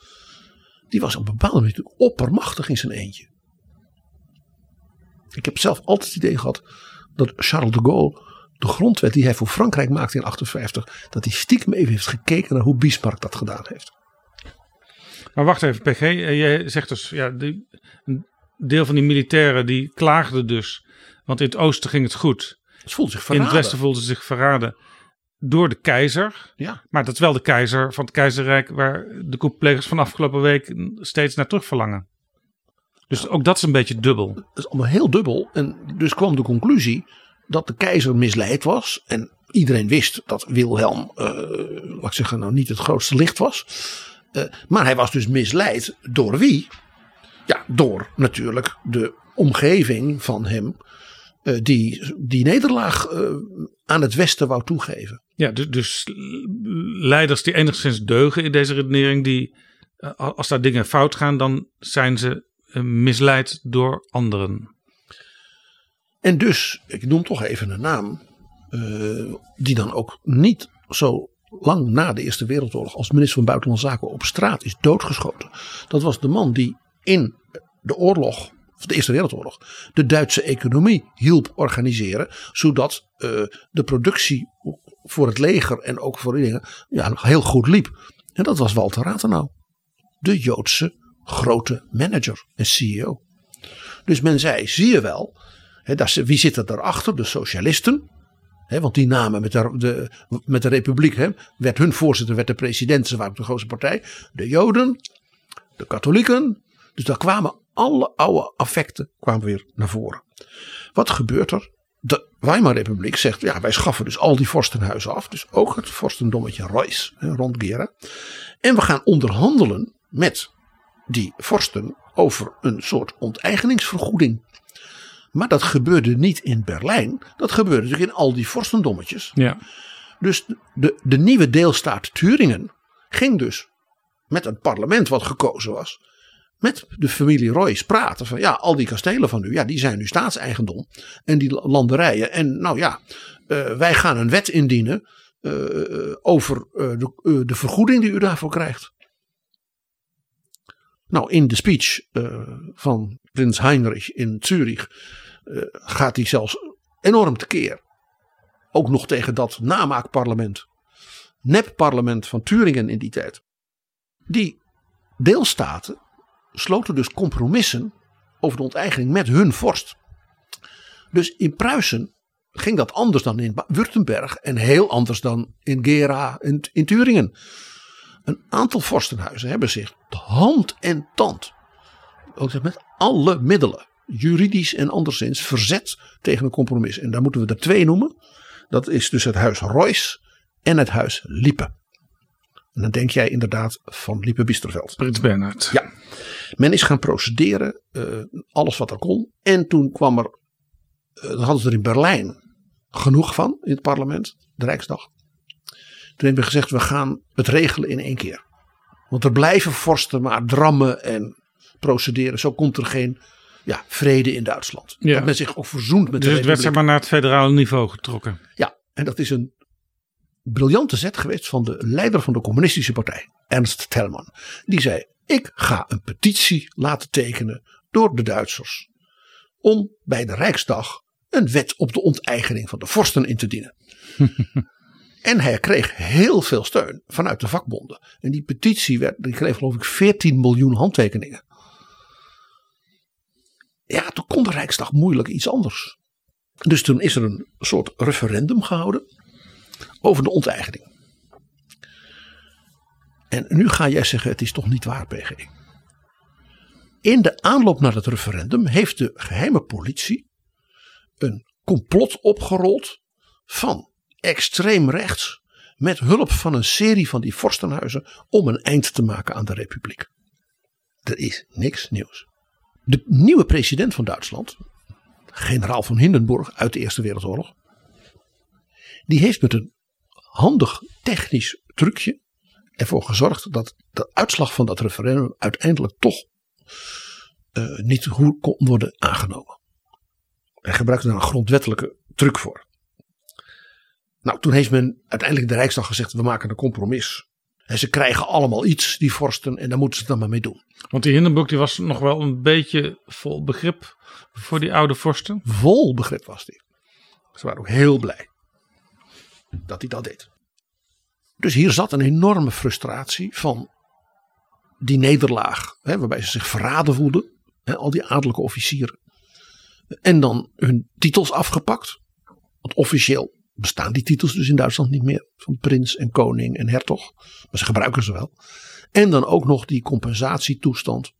die was op een bepaalde manier oppermachtig in zijn eentje. Ik heb zelf altijd het idee gehad dat Charles de Gaulle de grondwet die hij voor Frankrijk maakte in 1858, dat hij stiekem even heeft gekeken naar hoe Bismarck dat gedaan heeft. Maar wacht even, PG. Jij zegt dus, ja, die, een deel van die militairen die klaagden dus. Want in het oosten ging het goed. Zich In het westen voelden ze zich verraden door de keizer. Ja. Maar dat is wel de keizer van het keizerrijk waar de koeplegers van afgelopen week steeds naar terug verlangen. Dus ook dat is een beetje dubbel. Dat is allemaal heel dubbel. En dus kwam de conclusie dat de keizer misleid was. En iedereen wist dat Wilhelm, uh, laat ik zeggen, nou niet het grootste licht was. Uh, maar hij was dus misleid door wie? Ja, door natuurlijk de omgeving van hem. Uh, die die nederlaag aan het Westen wou toegeven. Ja, dus, dus leiders die enigszins deugen in deze redenering, die als daar dingen fout gaan, dan zijn ze misleid door anderen. En dus, ik noem toch even een naam, uh, die dan ook niet zo lang na de Eerste Wereldoorlog als minister van Buitenlandse Zaken op straat is doodgeschoten. Dat was de man die in de oorlog, de Eerste Wereldoorlog, de Duitse economie hielp organiseren, zodat uh, de productie voor het leger en ook voor die dingen ja, heel goed liep. En dat was Walter Rathenau, de Joodse grote manager en CEO. Dus men zei, zie je wel, He, dat wie zit er daarachter? De socialisten. Want die namen met de, met de republiek. He, werd hun voorzitter, werd de president. Ze waren de grootste partij. De joden. De katholieken. Dus daar kwamen alle oude affecten kwamen weer naar voren. Wat gebeurt er? De Weimar-republiek zegt, ja, wij schaffen dus al die vorstenhuizen af. Dus ook het vorstendommetje Reuss rond Gera. En we gaan onderhandelen met die vorsten over een soort onteigeningsvergoeding. Maar dat gebeurde niet in Berlijn. Dat gebeurde natuurlijk in al die vorstendommetjes. Ja. Dus de, de nieuwe deelstaat Turingen ging dus met een parlement wat gekozen was. Met de familie Royce praten van ja, al die kastelen van u, ja, die zijn nu staatseigendom. En die landerijen. En nou ja, uh, wij gaan een wet indienen uh, over uh, de, de vergoeding die u daarvoor krijgt. Nou, in de speech van prins Heinrich in Zurich uh, gaat hij zelfs enorm tekeer. Ook nog tegen dat namaakparlement. Nepparlement van Turingen in die tijd. Die deelstaten sloten dus compromissen over de onteigening met hun vorst. Dus in Pruisen ging dat anders dan in Württemberg en heel anders dan in Gera in Turingen. Een aantal vorstenhuizen hebben zich hand en tand, ook met alle middelen, juridisch en anderszins, verzet tegen een compromis. En daar moeten we er twee noemen. Dat is dus het huis Royce en het huis Liepe. En dan denk jij inderdaad van Liepe Bisterveld. Prins Bernhard. Ja. Men is gaan procederen, uh, alles wat er kon. En toen kwam er, uh, dan hadden ze er in Berlijn genoeg van in het parlement, de Rijksdag. Toen hebben we gezegd, we gaan het regelen in één keer. Want er blijven vorsten maar drammen en procederen. Zo komt er geen ja, vrede in Duitsland. Ja. Dat men zich ook verzoent met Dus de het werd zeg maar naar het federale niveau getrokken. Ja, en dat is een briljante zet geweest van de leider van de communistische partij, Ernst Thälmann. Die zei, Ik ga een petitie laten tekenen door de Duitsers. Om bij de Rijksdag een wet op de onteigening van de vorsten in te dienen. en hij kreeg heel veel steun vanuit de vakbonden. En die petitie werd, die kreeg geloof ik 14 miljoen handtekeningen. Ja, toen kon de Rijksdag moeilijk iets anders. Dus toen is er een soort referendum gehouden over de onteigening. En nu ga jij zeggen: het is toch niet waar, PG. In de aanloop naar het referendum heeft de geheime politie een complot opgerold van extreem rechts met hulp van een serie van die vorstenhuizen om een eind te maken aan de republiek. Er is niks nieuws. De nieuwe president van Duitsland, generaal van Hindenburg uit de Eerste Wereldoorlog, die heeft met een handig technisch trucje ervoor gezorgd dat de uitslag van dat referendum uiteindelijk toch uh, niet kon worden aangenomen. Hij gebruikte daar een grondwettelijke truc voor. Nou, toen heeft men uiteindelijk de Rijksdag gezegd: we maken een compromis. En ze krijgen allemaal iets, die vorsten, en daar moeten ze het dan maar mee doen. Want die Hindenburg die was nog wel een beetje vol begrip voor die oude vorsten. Vol begrip was die. Ze waren ook heel blij dat hij dat deed. Dus hier zat een enorme frustratie van die nederlaag, hè, waarbij ze zich verraden voelden, hè, al die adellijke officieren. En dan hun titels afgepakt. Want officieel bestaan die titels dus in Duitsland niet meer. Van prins en koning en hertog. Maar ze gebruiken ze wel. En dan ook nog die compensatietoestand.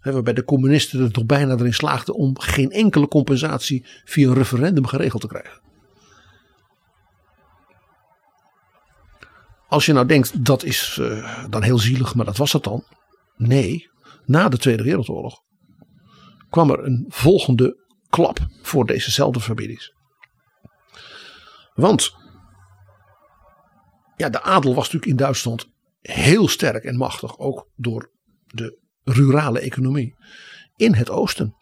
Hè, waarbij de communisten er toch bijna erin slaagden om geen enkele compensatie via een referendum geregeld te krijgen. Als je nou denkt dat is uh, dan heel zielig, maar dat was het dan. Nee, na de Tweede Wereldoorlog kwam er een volgende klap voor dezezelfde families. Want ja, de adel was natuurlijk in Duitsland heel sterk en machtig, ook door de rurale economie. In het oosten.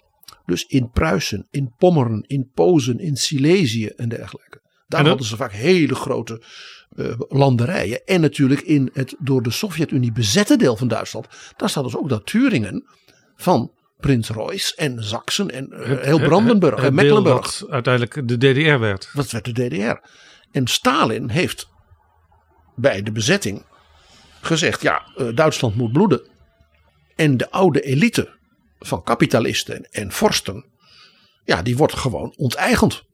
Dus in Pruisen, in Pommeren, in Pozen, in Silesië en dergelijke. Daar hadden ze vaak hele grote uh, landerijen. En natuurlijk in het door de Sovjet-Unie bezette deel van Duitsland. Daar staat dus ook dat Turingen van Prins Royce en Sachsen en uh, heel Brandenburg en Mecklenburg. Wat uiteindelijk de DDR werd. Dat werd de DDR. En Stalin heeft bij de bezetting gezegd: ja, uh, Duitsland moet bloeden. En de oude elite van kapitalisten en vorsten, ja, die wordt gewoon onteigend.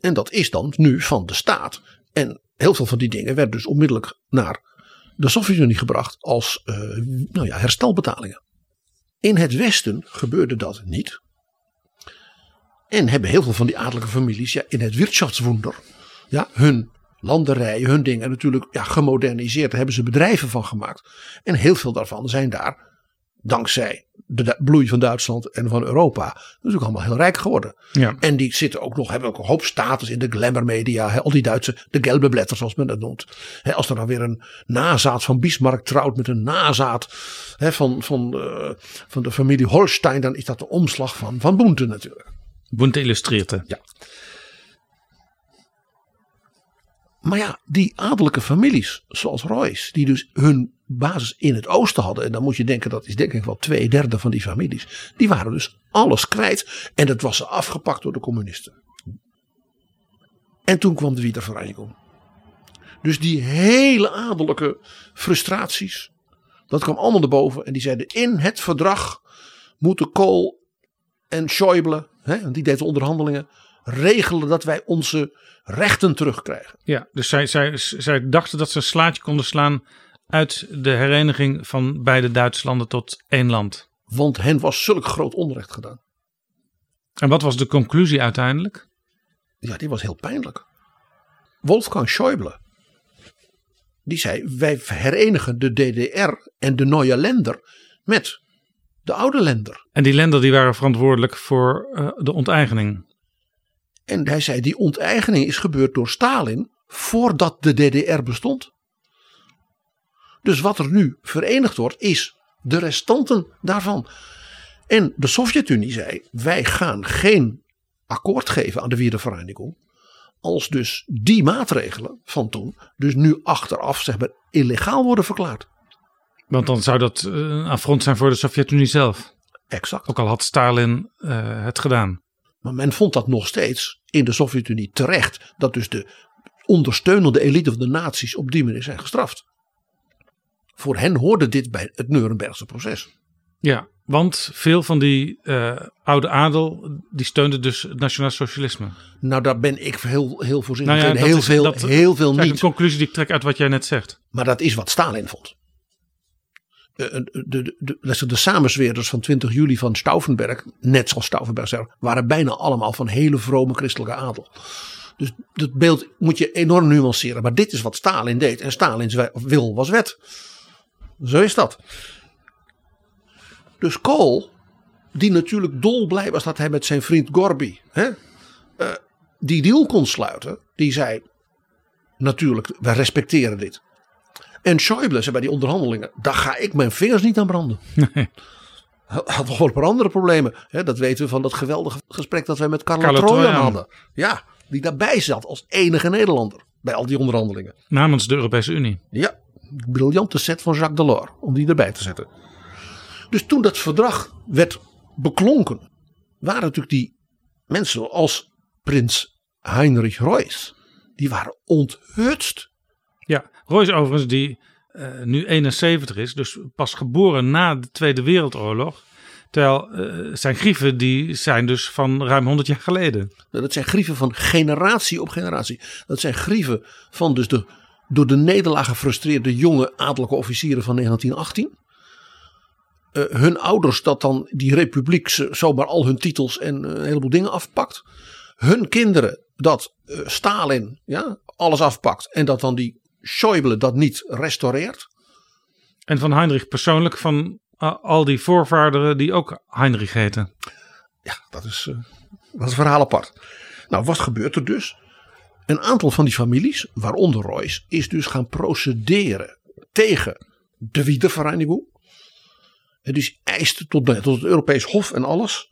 En dat is dan nu van de staat. En heel veel van die dingen werden dus onmiddellijk naar de Sovjet-Unie gebracht als uh, nou ja, herstelbetalingen. In het Westen gebeurde dat niet. En hebben heel veel van die adellijke families ja, in het Wirtschaftswunder ja, hun landerijen, hun dingen natuurlijk ja, gemoderniseerd. Daar hebben ze bedrijven van gemaakt. En heel veel daarvan zijn daar dankzij de bloei van Duitsland en van Europa natuurlijk allemaal heel rijk geworden. Ja. En die zitten ook nog, hebben ook een hoop status in de glamourmedia. Hè, al die Duitse, de gelbe blätter zoals men dat noemt. Als er dan weer een nazaat van Bismarck trouwt met een nazaat van, van, uh, van de familie Holstein, dan is dat de omslag van, van Boente natuurlijk. Boente illustreert. Ja. Maar ja, die adellijke families, zoals Royce, die dus hun basis in het oosten hadden. En dan moet je denken, dat is denk ik wel twee derde van die families. Die waren dus alles kwijt. En dat was ze afgepakt door de communisten. En toen kwam de Wiedervereniging. Dus die hele adellijke frustraties. Dat kwam allemaal naar boven. En die zeiden in het verdrag moeten Kool en Schäuble, hè, die deed de onderhandelingen, regelen dat wij onze rechten terugkrijgen. Ja, dus zij, zij, zij dachten dat ze een slaatje konden slaan uit de hereniging van beide Duitslanden tot één land. Want hen was zulk groot onrecht gedaan. En wat was de conclusie uiteindelijk? Ja, die was heel pijnlijk. Wolfgang Schäuble, die zei: wij herenigen de DDR en de Neue Länder met de oude Länder. En die Länder die waren verantwoordelijk voor uh, de onteigening. En hij zei: die onteigening is gebeurd door Stalin voordat de DDR bestond. Dus wat er nu verenigd wordt, is de restanten daarvan. En de Sovjet-Unie zei: wij gaan geen akkoord geven aan de Wiedervereniging. Als dus die maatregelen van toen, dus nu achteraf zeg maar illegaal worden verklaard. Want dan zou dat eh, een affront zijn voor de Sovjet-Unie zelf. Exact. Ook al had Stalin eh, het gedaan. Maar men vond dat nog steeds in de Sovjet-Unie terecht. Dat dus de ondersteunende elite van de naties op die manier zijn gestraft. Voor hen hoorde dit bij het Nurembergse proces. Ja, want veel van die eh, oude adel, die steunde dus het nationaal socialisme. Nou, daar ben ik heel, heel voorzichtig Nou ja, in. Heel is- veel, dat- heel veel Dat is niet. een conclusie die ik trek uit wat jij net zegt. Maar dat is wat Stalin vond. Eh, De, de, de, de, de, de samenzweerders van 20 juli van Stauffenberg, net zoals Stauffenberg zei, waren bijna allemaal van hele vrome christelijke adel. Dus dat beeld moet je enorm nuanceren. Maar dit is wat Stalin deed. En Stalins we- wil was wet. Zo is dat. Dus Kool, die natuurlijk dolblij was dat hij met zijn vriend Gorby hè, eh, die deal kon sluiten. Die zei, natuurlijk, wij respecteren dit. En Schäuble zei bij die onderhandelingen, daar ga ik mijn vingers niet aan branden. Nee. Had nog wel een paar andere problemen. Hè, dat weten we van dat geweldige gesprek dat wij met Trojan. hadden. Ja, die daarbij zat als enige Nederlander bij al die onderhandelingen. Namens de Europese Unie. Ja, briljante set van Jacques Delors om die erbij te zetten. Dus toen dat verdrag werd beklonken, waren natuurlijk die mensen als prins Heinrich Reuss, die waren onthutst. Royce overigens die eh, nu 71 is, dus pas geboren na de Tweede Wereldoorlog. Terwijl eh, zijn grieven die zijn dus van ruim 100 jaar geleden. Dat zijn grieven van generatie op generatie. Dat zijn grieven van dus de door de nederlaag gefrustreerde jonge adellijke officieren van 1918. Eh, hun ouders dat dan die republiek zomaar al hun titels en een heleboel dingen afpakt. Hun kinderen dat Stalin ja, alles afpakt en dat dan die Schäuble dat niet restaureert. En van Heinrich persoonlijk van a- al die voorvaderen die ook Heinrich heten. Ja, dat is, eh, dat is een verhaal apart. Nou, wat gebeurt er dus? Een aantal van die families, waaronder Royce, is dus gaan procederen tegen de Wiedervereinigung. En dus eiste tot, tot het Europees Hof en alles.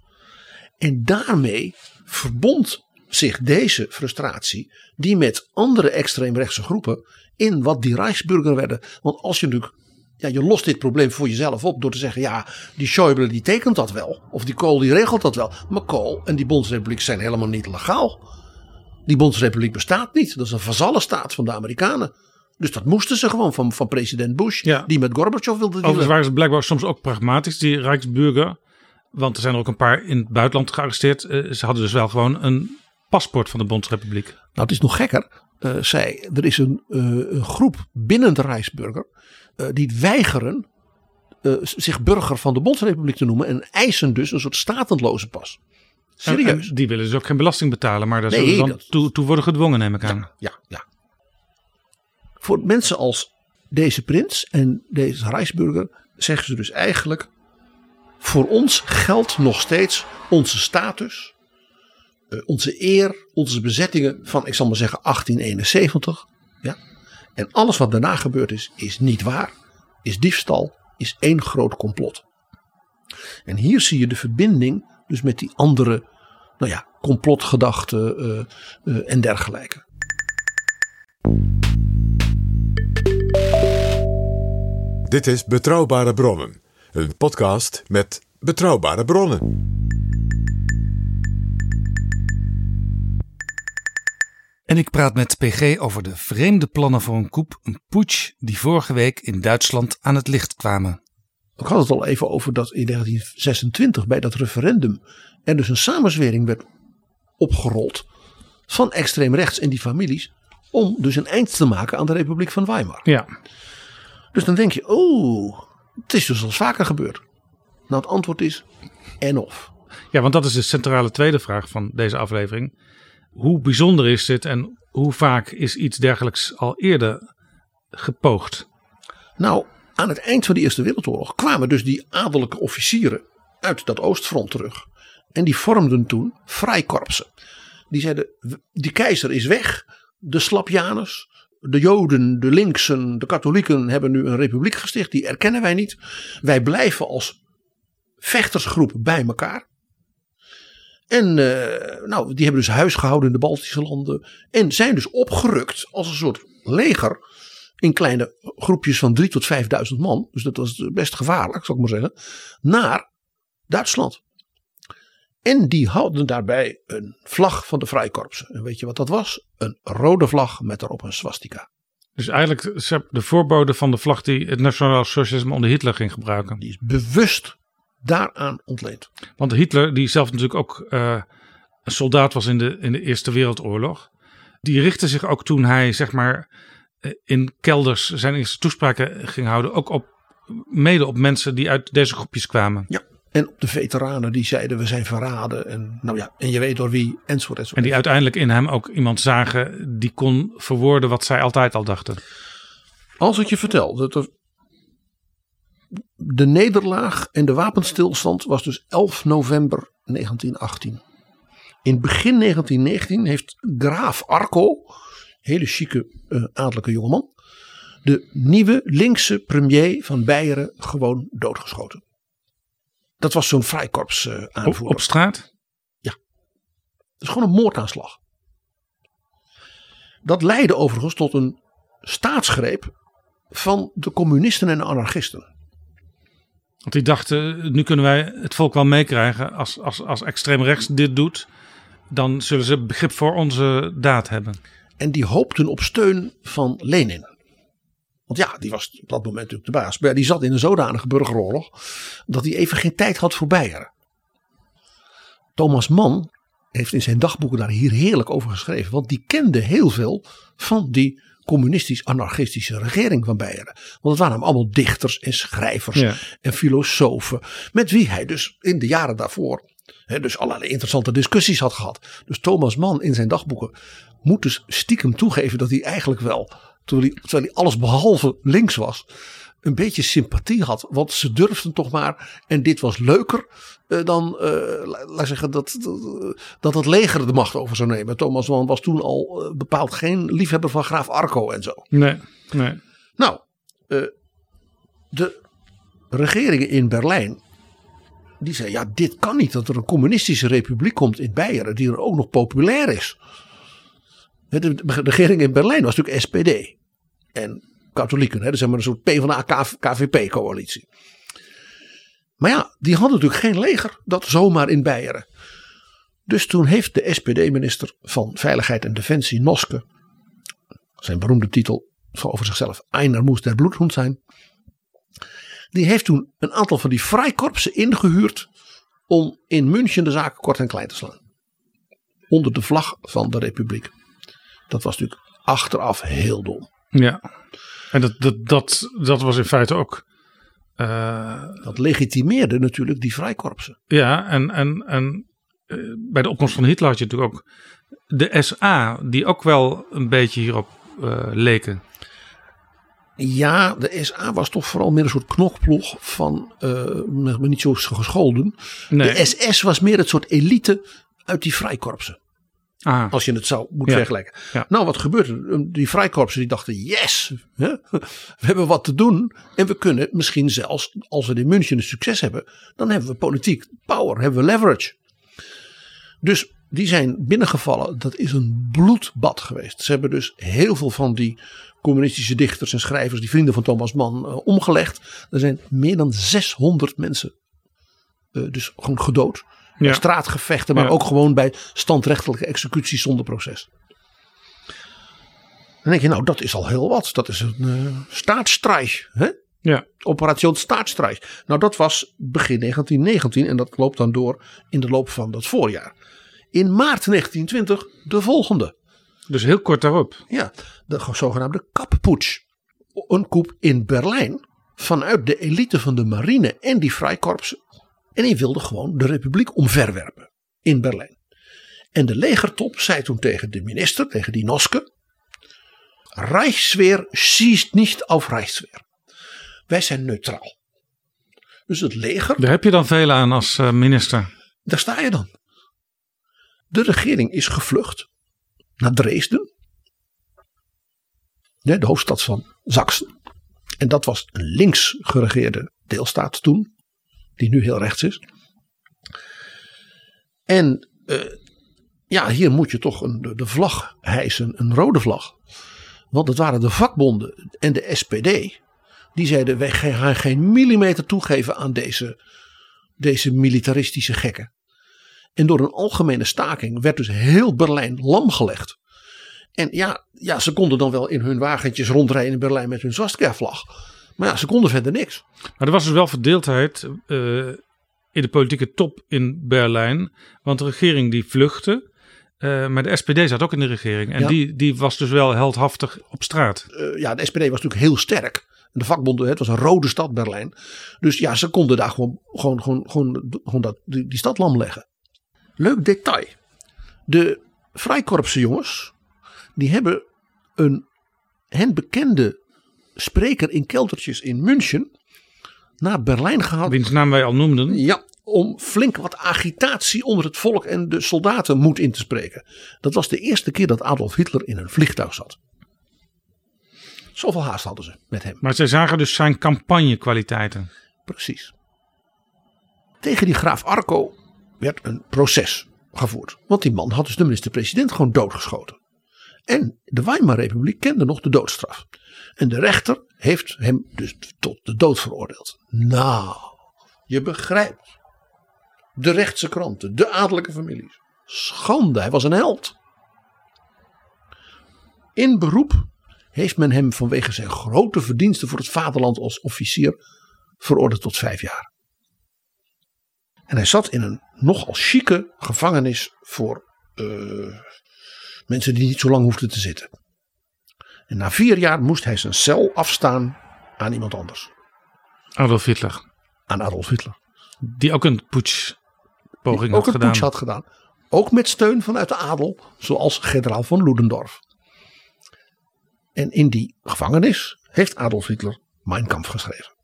En daarmee verbond zich deze frustratie, die met andere extreemrechtse groepen, in wat die Reichsburger werden. Want als je natuurlijk, ja, je lost dit probleem voor jezelf op door te zeggen, ja, die Schäuble die tekent dat wel. Of die Kool die regelt dat wel. Maar Kool en die Bondsrepubliek zijn helemaal niet legaal. Die Bondsrepubliek bestaat niet. Dat is een vazallenstaat van de Amerikanen. Dus dat moesten ze gewoon van, van president Bush, Ja. die met Gorbachev wilde dealen. Overigens waren ze blijkbaar soms ook pragmatisch, die Rijksburger. Want er zijn er ook een paar in het buitenland gearresteerd. Eh, ze hadden dus wel gewoon een paspoort van de Bondsrepubliek. Nou, het is nog gekker. Eh, zij, er is een, eh, een groep binnen de Rijksburger eh, die weigeren zich burger van de Bondsrepubliek te noemen en eisen dus een soort statendloze pas. Serieus? En- die willen dus ook geen belasting betalen, maar daar Nee, zullen ze dan dat- toe, toe worden gedwongen, neem ik aan. Ja, ja. Voor mensen als deze prins en deze Rijksburger zeggen ze dus eigenlijk: voor ons geldt nog steeds onze status, onze eer, onze bezettingen van, ik zal maar zeggen, 1871. Ja? En alles wat daarna gebeurd is, is niet waar, is diefstal, is één groot complot. En hier zie je de verbinding dus met die andere, nou ja, complotgedachten eh, eh, en dergelijke. Dit is Betrouwbare Bronnen, een podcast met betrouwbare bronnen. En ik praat met PG over de vreemde plannen voor een coup, een putsch die vorige week in Duitsland aan het licht kwamen. Ik had het al even over dat in 1926 bij dat referendum er dus een samenzwering werd opgerold van extreem rechts en die families om dus een eind te maken aan de Republiek van Weimar. Ja, Dus dan denk je, oh, het is dus al vaker gebeurd. Nou, het antwoord is en of. ja want dat is de centrale tweede vraag van deze aflevering. Hoe bijzonder is dit en hoe vaak is iets dergelijks al eerder gepoogd? Nou, aan het eind van de Eerste Wereldoorlog kwamen dus die adellijke officieren uit dat Oostfront terug. En die vormden toen vrijkorpsen. Die zeiden, die keizer is weg. De Slapjaners, de Joden, de linksen, de katholieken hebben nu een republiek gesticht. Die erkennen wij niet. Wij blijven als vechtersgroep bij elkaar. En eh, nou, die hebben dus huis gehouden in de Baltische landen. En zijn dus opgerukt als een soort leger in kleine groepjes van 3 tot 5000 man, dus dat was best gevaarlijk, zou ik maar zeggen, naar Duitsland. En die hadden daarbij een vlag van de Vrijkorps. En weet je wat dat was? Een rode vlag met erop een swastika. Dus eigenlijk de voorbode van de vlag die het Nationaal Socialisme onder Hitler ging gebruiken. Die is bewust daaraan ontleend. Want Hitler, die zelf natuurlijk ook eh, een soldaat was in de, in de Eerste Wereldoorlog. Die richtte zich ook toen hij zeg maar eh, in kelders zijn eerste toespraken ging houden. Ook op, mede op mensen die uit deze groepjes kwamen. Ja. En op de veteranen die zeiden we zijn verraden. En, nou ja, en je weet door wie, enzovoort. enzovoort. En die uiteindelijk in hem ook iemand zagen die kon verwoorden wat zij altijd al dachten. Als ik je vertel dat er de nederlaag en de wapenstilstand was dus 11 november 1918. In begin 1919 heeft graaf Arco, hele chique eh adellijke jongeman, de nieuwe linkse premier van Beieren gewoon doodgeschoten. Dat was zo'n vrijkorps eh Op, aanvoerder. op straat? Het is gewoon een moordaanslag. Dat leidde overigens tot een staatsgreep van de communisten en de anarchisten. Want die dachten, nu kunnen wij het volk wel meekrijgen. Als, als, als extreem rechts dit doet, dan zullen ze begrip voor onze daad hebben. En die hoopten op steun van Lenin. Want ja, die was op dat moment natuurlijk de baas. Maar die zat in een zodanige burgeroorlog dat hij even geen tijd had voor Beieren. Thomas Mann heeft in zijn dagboeken daar hier heerlijk over geschreven. Want die kende heel veel van die communistisch-anarchistische regering van Beieren. Want het waren allemaal dichters en schrijvers Ja. en filosofen. Met wie hij dus in de jaren daarvoor dus allerlei interessante discussies had gehad. Dus Thomas Mann in zijn dagboeken moet dus stiekem toegeven dat hij eigenlijk wel, terwijl hij, terwijl hij alles behalve links was, een beetje sympathie had. Want ze durfden toch maar, en dit was leuker eh, dan, la- laat zeggen, dat, dat, dat het leger de macht over zou nemen. Thomas Mann was toen al eh, bepaald geen liefhebber van graaf Arco en zo. Nee, nee. Nou, de regeringen in Berlijn. Die zei: Ja, dit kan niet dat er een communistische republiek komt in Beieren. die er ook nog populair is. De regering in Berlijn was natuurlijk SPD. En katholieken, hè, dus maar een soort PvdA-KVP-coalitie. Maar ja, die hadden natuurlijk geen leger. dat zomaar in Beieren. Dus toen heeft de SPD-minister van Veiligheid en Defensie, Noske. zijn beroemde titel van over zichzelf. Einer moest der Bloedhond zijn. Die heeft toen een aantal van die vrijkorpsen ingehuurd. om in München de zaken kort en klein te slaan. Onder de vlag van de Republiek. Dat was natuurlijk achteraf heel dom. Ja. En dat, dat, dat, dat was in feite ook. eh, Dat legitimeerde natuurlijk die vrijkorpsen. ja, en, en, en eh, bij de opkomst van Hitler had je natuurlijk ook de SA, die ook wel een beetje hierop eh, leken. Ja, de SA was toch vooral meer een soort knokploeg van maar niet zo gescholden. Nee. De SS was meer het soort elite uit die vrijkorpsen. Ah, Als je het zou moeten Ja. vergelijken. Ja. Nou, wat gebeurde er? Die vrijkorpsen die dachten, yes, hè, we hebben wat te doen. En we kunnen misschien zelfs, als we in München een succes hebben, dan hebben we politiek power, hebben we leverage. Dus die zijn binnengevallen. Dat is een bloedbad geweest. Ze hebben dus heel veel van die communistische dichters en schrijvers, die vrienden van Thomas Mann, eh, omgelegd. Er zijn meer dan 600 mensen eh, dus gewoon gedood. Ja. straatgevechten, maar Ja. ook gewoon bij standrechtelijke executies zonder proces. Dan denk je, nou, dat is al heel wat. Dat is een uh, staatsstreich. Hè? ja. Operation Staatsstreich. Nou, dat was begin 1919 en dat loopt dan door in de loop van dat voorjaar. In maart 1920 de volgende. Dus heel kort daarop. Ja, de zogenaamde kapputsch. Een coup in Berlijn vanuit de elite van de marine en die vrijkorpsen. En die wilde gewoon de republiek omverwerpen in Berlijn. En de legertop zei toen tegen de minister, tegen die Noske. Reichswehr schießt nicht auf Reichswehr. Wij zijn neutraal. Dus het leger, Daar heb je dan veel aan als eh, minister. daar sta je dan. De regering is gevlucht naar Dresden. De hoofdstad van Zaksen. En dat was een links geregeerde deelstaat toen. Die nu heel rechts is. En eh, ja, hier moet je toch een, de, vlag hijsen. Een rode vlag. Want het waren de vakbonden en de SPD. Die zeiden wij gaan geen millimeter toegeven aan deze, deze militaristische gekken. En door een algemene staking werd dus heel Berlijn lam gelegd. En ja, ja, ze konden dan wel in hun wagentjes rondrijden in Berlijn met hun swastika-vlag. Maar ja, ze konden verder niks. Maar er was dus wel verdeeldheid uh, in de politieke top in Berlijn. Want de regering die vluchtte. Uh, maar de SPD zat ook in de regering. En Ja. die, die was dus wel heldhaftig op straat. Eh, ja, de SPD was natuurlijk heel sterk. De vakbonden, het was een rode stad Berlijn. Dus ja, ze konden daar gewoon, gewoon, gewoon, gewoon, gewoon dat, die, die stad lam leggen. Leuk detail. De Freikorpse jongens, die hebben een hen bekende spreker in keldertjes in München naar Berlijn gehaald. Wiens naam wij al noemden. Ja, om flink wat agitatie onder het volk en de soldaten moed in te spreken. Dat was de eerste keer dat Adolf Hitler in een vliegtuig zat. Zoveel haast hadden ze met hem. Maar zij zagen dus zijn campagnekwaliteiten. Precies. Tegen die graaf Arco werd een proces gevoerd. Want die man had dus de minister-president gewoon doodgeschoten. En de Weimar-republiek kende nog de doodstraf. En de rechter heeft hem dus tot de dood veroordeeld. Nou, je begrijpt. De rechtse kranten, de adellijke families. Schande, hij was een held. In beroep heeft men hem vanwege zijn grote verdiensten voor het vaderland als officier veroordeeld tot vijf jaar. En hij zat in een nogal chique gevangenis voor eh, mensen die niet zo lang hoefden te zitten. En na vier jaar moest hij zijn cel afstaan aan iemand anders. Adolf Hitler. Aan Adolf Hitler. Die ook een putschpoging ook had een gedaan. putsch had gedaan. Ook met steun vanuit de adel, zoals generaal von Ludendorff. En in die gevangenis heeft Adolf Hitler Mein Kampf geschreven.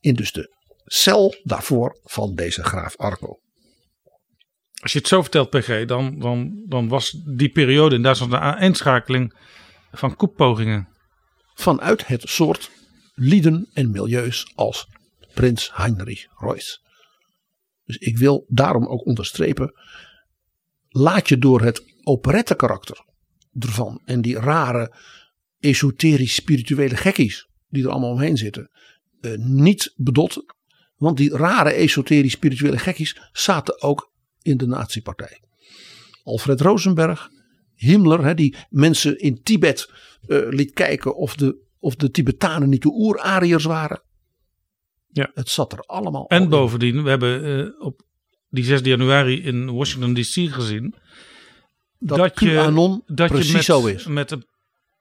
In dus de cel daarvoor van deze graaf Arco. Als je het zo vertelt, PG, dan, dan, was die periode in Duitsland de aanschakeling van koepogingen. Vanuit het soort lieden en milieus als prins Heinrich Reuss. Dus ik wil daarom ook onderstrepen. Laat je door het operette karakter ervan en die rare esoterisch spirituele gekkies die er allemaal omheen zitten. eh, niet bedotten. Want die rare esoterisch spirituele gekkies zaten ook in de nazi-partij. Alfred Rosenberg, Himmler, hè, die mensen in Tibet eh, liet kijken of de, of de Tibetanen niet de oer-Ariërs waren. Ja. Het zat er allemaal al En bovendien, we hebben eh, op die 6 januari in Washington DC gezien. dat, dat precies je met, zo is. met een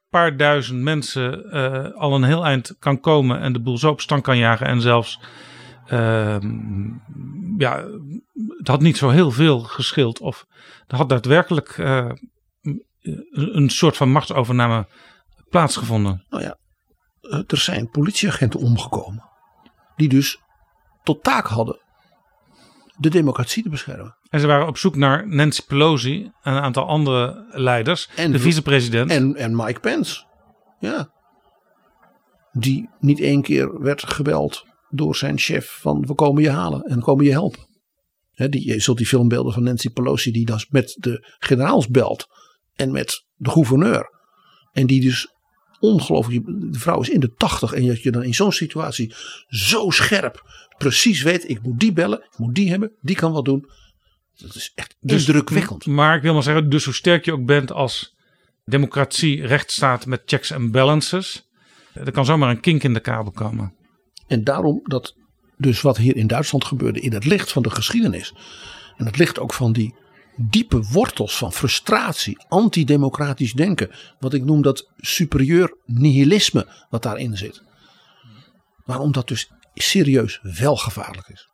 paar duizend mensen eh, al een heel eind kan komen en de boel zo op stand kan jagen. En zelfs, ehm, ja, het had niet zo heel veel geschild. Of er had daadwerkelijk eh, een soort van machtsovername plaatsgevonden. Nou ja, eh, er zijn politieagenten omgekomen. Die dus tot taak hadden de democratie te beschermen. En ze waren op zoek naar Nancy Pelosi en een aantal andere leiders. En- de vicepresident. En, en Mike Pence. Ja. Die niet één keer werd gebeld door zijn chef van we komen je halen en komen je helpen. Die, je zult die filmbeelden van Nancy Pelosi die dan met de generaals belt en met de gouverneur. En die dus ongelooflijk, de vrouw is in de tachtig en dat je dan in zo'n situatie zo scherp precies weet ik moet die bellen, ik moet die hebben, die kan wat doen. Dat is echt Dus- indrukwekkend. Maar ik wil maar zeggen, dus hoe sterk je ook bent als democratie, rechtsstaat met checks en balances. Er kan zomaar een kink in de kabel komen. En daarom dat dus wat hier in Duitsland gebeurde in het licht van de geschiedenis. En het licht ook van die diepe wortels van frustratie, antidemocratisch denken. Wat ik noem dat superieur nihilisme wat daarin zit. Waarom dat dus serieus wel gevaarlijk is.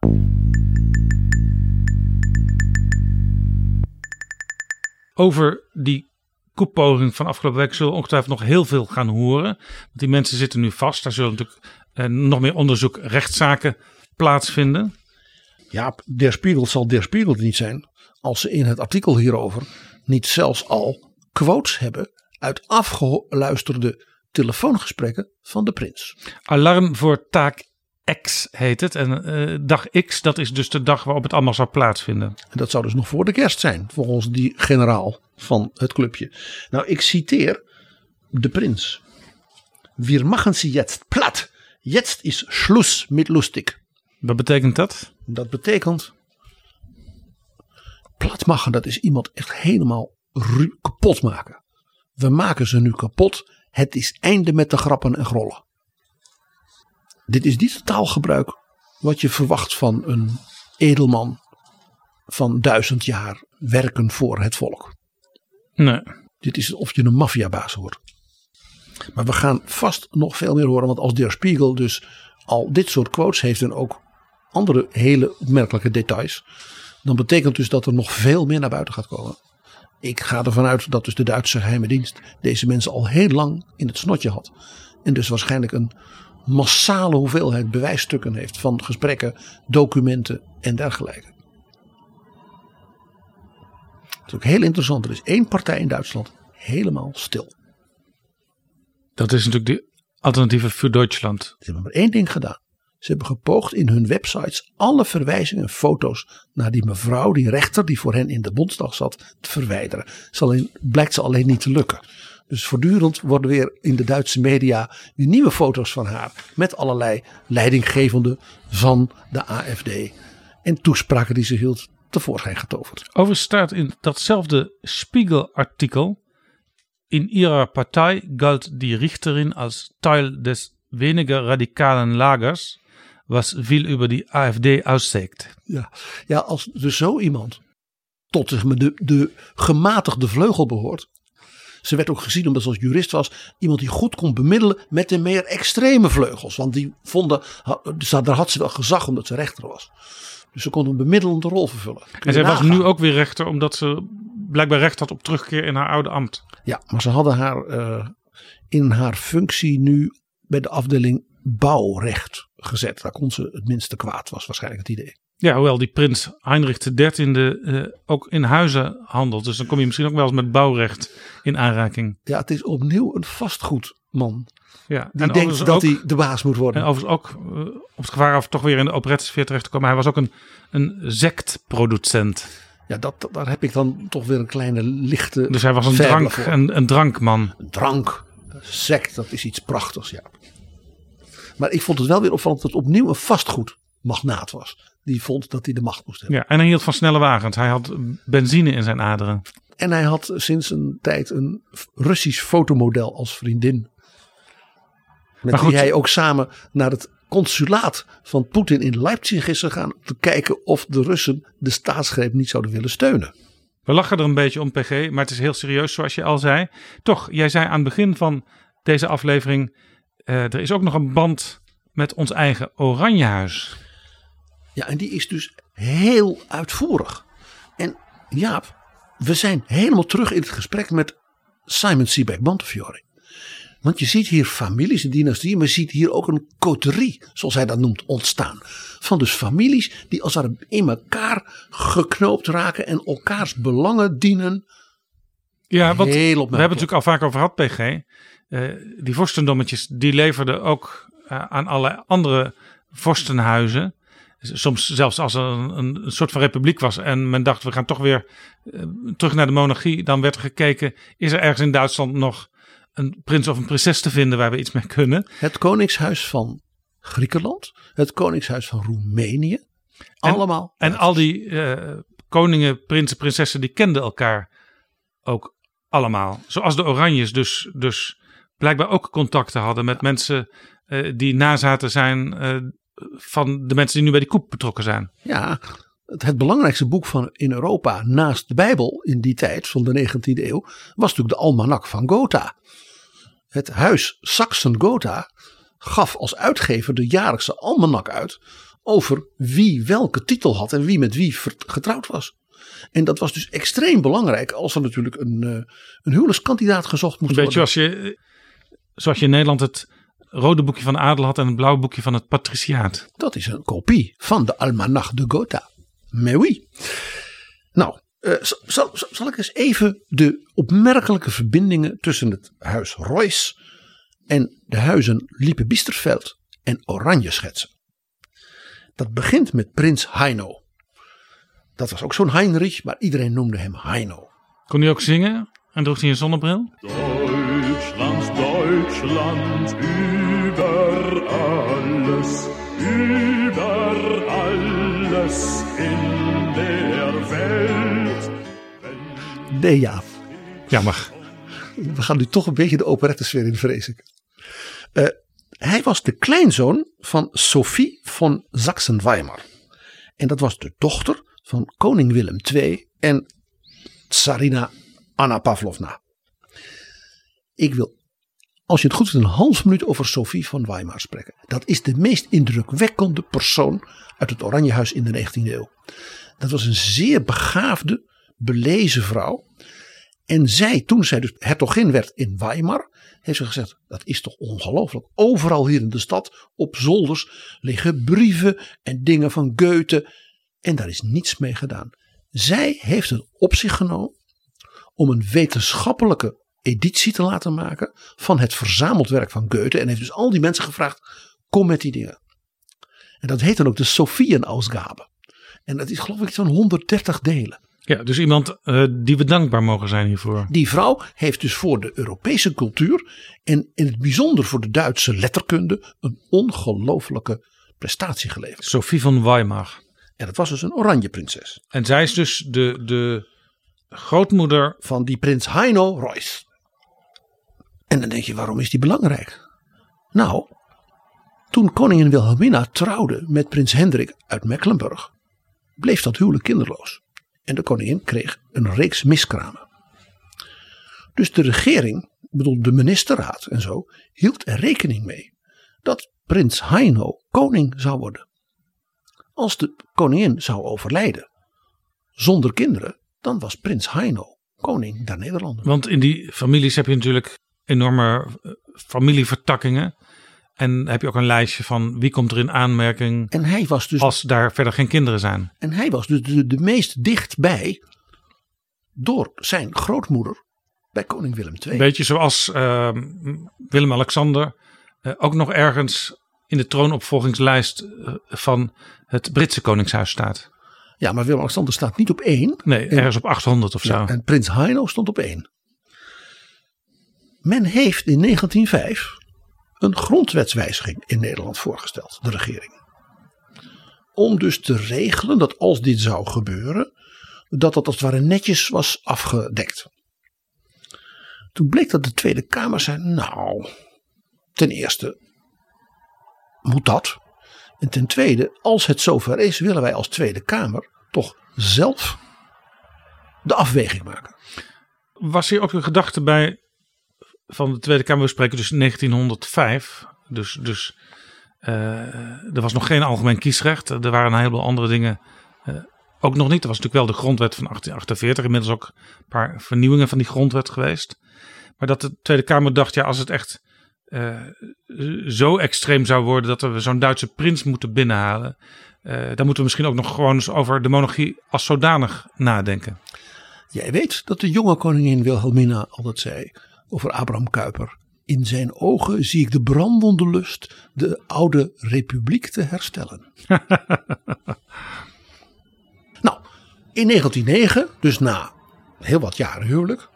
Over die koepoging van afgelopen week zullen we ongetwijfeld nog heel veel gaan horen. Want die mensen zitten nu vast. Daar zullen natuurlijk nog meer onderzoek, rechtszaken plaatsvinden. Ja, Der Spiegel zal Der Spiegel niet zijn. Als ze in het artikel hierover niet zelfs al quotes hebben uit afgeluisterde telefoongesprekken van de prins. Alarm voor taak X heet het. En eh, dag X, dat is dus de dag waarop het allemaal zou plaatsvinden. En dat zou dus nog voor de kerst zijn, volgens die generaal van het clubje. Nou, ik citeer de prins. Wir machen sie jetzt platt. Jetzt is Schluss mit lustig. Wat betekent dat? Dat betekent. Plat maken, dat is iemand echt helemaal kapot maken. We maken ze nu kapot. Het is einde met de grappen en grollen. Dit is niet het taalgebruik wat je verwacht van een edelman van duizend jaar werken voor het volk. Nee. Dit is of je een maffiabaas hoort. Maar we gaan vast nog veel meer horen. Want als Der Spiegel dus al dit soort quotes heeft en ook andere hele opmerkelijke details. Dan betekent dus dat er nog veel meer naar buiten gaat komen. Ik ga ervan uit dat dus de Duitse geheime dienst deze mensen al heel lang in het snotje had. En dus waarschijnlijk een massale hoeveelheid bewijsstukken heeft van gesprekken, documenten en dergelijke. Het is ook heel interessant. Er is één partij in Duitsland helemaal stil. Dat is natuurlijk de alternatieve voor Duitsland. Ze hebben maar één ding gedaan. Ze hebben gepoogd in hun websites alle verwijzingen en foto's naar die mevrouw, die rechter die voor hen in de Bondsdag zat, te verwijderen. Ze alleen, blijkt ze alleen niet te lukken. Dus voortdurend worden weer in de Duitse media weer nieuwe foto's van haar. Met allerlei leidinggevenden van de AFD. En toespraken die ze hield tevoorschijn getoverd. Overigens staat in datzelfde Spiegel-artikel. In ihrer Partei galt die Richterin als Teil des weniger radikalen Lagers, was viel über die AfD aussagt. Ja, ja als dus zo iemand tot zeg maar, de, de gematigde vleugel behoort. Ze werd ook gezien, omdat ze als jurist was, iemand die goed kon bemiddelen met de meer extreme vleugels. Want die vonden, daar had ze wel gezag omdat ze rechter was. Dus ze kon een bemiddelende rol vervullen. Kun En zij was nu ook weer rechter, omdat ze blijkbaar recht had op terugkeer in haar oude ambt. Ja, maar ze hadden haar eh, in haar functie nu bij de afdeling bouwrecht gezet. Daar kon ze het minste kwaad, was waarschijnlijk het idee. Ja, hoewel die prins Heinrich XIII eh, ook in huizen handelt. Dus dan kom je misschien ook wel eens met bouwrecht in aanraking. Ja, het is opnieuw een vastgoedman. Ja, Die denkt overigens dat ook- hij de baas moet worden. En overigens ook eh, op het gevaar af toch weer in de operettesfeer terecht te komen. Hij was ook een, een sectproducent. Ja, dat, daar heb ik dan toch weer een kleine lichte. Dus hij was een, drank, een, een drankman. Drank, sect, dat is iets prachtigs, ja. Maar ik vond het wel weer opvallend dat het opnieuw een vastgoedmagnaat was. Die vond dat hij de macht moest hebben. Ja, en hij hield van snelle wagens. Hij had benzine in zijn aderen. En hij had sinds een tijd een Russisch fotomodel als vriendin. Met Maar goed. wie hij ook samen naar het consulaat van Poetin in Leipzig is gegaan. Om te kijken of de Russen de staatsgreep niet zouden willen steunen. We lachen er een beetje om, PG, maar het is heel serieus, zoals je al zei. Toch, jij zei aan het begin van deze aflevering: eh, er is ook nog een band met ons eigen Oranjehuis. Ja, en die is dus heel uitvoerig. En Jaap, we zijn helemaal terug in het gesprek met Simon Sebag Montefiore. Want je ziet hier families en dynastieën, maar je ziet hier ook een coterie, zoals hij dat noemt, ontstaan. Van dus families die als het in elkaar geknoopt raken en elkaars belangen dienen. Ja, want we hebben het natuurlijk al vaak over gehad, PG. Eh, die vorstendommetjes, die leverden ook eh, aan alle andere vorstenhuizen. Soms zelfs als er een, een, een soort van republiek was en men dacht we gaan toch weer eh, terug naar de monarchie. Dan werd er gekeken, is er ergens in Duitsland nog een prins of een prinses te vinden waar we iets mee kunnen. Het Koningshuis van Griekenland, het Koningshuis van Roemenië. allemaal. En al die eh, koningen, prinsen, prinsessen, die kenden elkaar ook allemaal. Zoals de Oranjes dus, dus blijkbaar ook contacten hadden met mensen eh, die nazaten zijn eh, van de mensen die nu bij die koep betrokken zijn. Ja, het, belangrijkste boek van in Europa naast de Bijbel in die tijd van de 19e eeuw was natuurlijk de Almanak van Gotha. Het huis Saxen-Gotha gaf als uitgever de jaarlijkse almanak uit over wie welke titel had en wie met wie getrouwd was. En dat was dus extreem belangrijk als er natuurlijk een, eh, een huwelijkskandidaat gezocht moest beetje worden. als je, zoals je in Nederland het rode boekje van de adel had en het blauwe boekje van het patriciaat. Dat is een kopie van de Almanach de Gotha. Mais oui. Nou, eh, zal, zal, zal ik eens even de opmerkelijke verbindingen tussen het huis Royce en de huizen Liepe Biesterveld en Oranje schetsen. Dat begint met prins Heino. Dat was ook zo'n Heinrich, maar iedereen noemde hem Heino. Kon hij ook zingen en droeg hij een zonnebril? Deutschlands Deutschland über alles, über alles in der Welt. Nee, ja. Jammer. We gaan nu toch een beetje de operettesfeer in, vrees ik. Eh, hij was de kleinzoon van Sophie van Sachsen-Weimar. En dat was de dochter van koning Willem II en Tsarina Anna Pavlovna. Ik wil, als je het goed vindt, een half minuut over Sophie van Weimar spreken. Dat is de meest indrukwekkende persoon uit het Oranjehuis in de 19e eeuw. Dat was een zeer begaafde, belezen vrouw. En zij, toen zij dus hertogin werd in Weimar, heeft ze gezegd: dat is toch ongelooflijk. Overal hier in de stad, op zolders, liggen brieven en dingen van Goethe. En daar is niets mee gedaan. Zij heeft het op zich genomen om een wetenschappelijke editie te laten maken van het verzameld werk van Goethe. En heeft dus al die mensen gevraagd: kom met die dingen. En dat heet dan ook de Sophienausgabe. En dat is geloof ik zo'n 130 delen. Ja, dus iemand uh, die we dankbaar mogen zijn hiervoor. Die vrouw heeft dus voor de Europese cultuur en in het bijzonder voor de Duitse letterkunde een ongelofelijke prestatie geleverd. Sophie van Weimar. En dat was dus een oranje prinses. En zij is dus de, de grootmoeder van die prins Heino Reuss. En dan denk je, waarom is die belangrijk? Nou, toen koningin Wilhelmina trouwde met prins Hendrik uit Mecklenburg, bleef dat huwelijk kinderloos. En de koningin kreeg een reeks miskramen. Dus de regering, bedoel de ministerraad en zo, hield er rekening mee dat prins Heino koning zou worden. Als de koningin zou overlijden zonder kinderen, dan was prins Heino koning der Nederlanden. Want in die families heb je natuurlijk enorme eh, familievertakkingen. En heb je ook een lijstje van wie komt er in aanmerking en hij was dus, als daar verder geen kinderen zijn. En hij was dus de, de meest dichtbij door zijn grootmoeder bij koning Willem II. Beetje zoals uh, Willem-Alexander uh, ook nog ergens in de troonopvolgingslijst uh, van het Britse koningshuis staat. Ja, maar Willem-Alexander staat niet op één. Nee, ergens op 800 of zo. Ja, en prins Heino stond op één. Men heeft in 1905 een grondwetswijziging in Nederland voorgesteld, de regering. Om dus te regelen dat als dit zou gebeuren, dat dat als het ware netjes was afgedekt. Toen bleek dat de Tweede Kamer zei, nou, ten eerste moet dat. En ten tweede, als het zover is, willen wij als Tweede Kamer toch zelf de afweging maken. Was hier ook een gedachte bij van de Tweede Kamer, spreken dus 1905. Dus, dus uh, er was nog geen algemeen kiesrecht. Er waren een heleboel andere dingen uh, ook nog niet. Er was natuurlijk wel de grondwet van 1848. Inmiddels ook een paar vernieuwingen van die grondwet geweest. Maar dat de Tweede Kamer dacht, ja, als het echt uh, zo extreem zou worden dat we zo'n Duitse prins moeten binnenhalen. dan moeten we misschien ook nog gewoon eens over de monarchie als zodanig nadenken. Jij weet dat de jonge koningin Wilhelmina altijd zei over Abraham Kuyper. In zijn ogen zie ik de brandende lust de oude republiek te herstellen. nou, in 1909, dus na heel wat jaren huwelijk,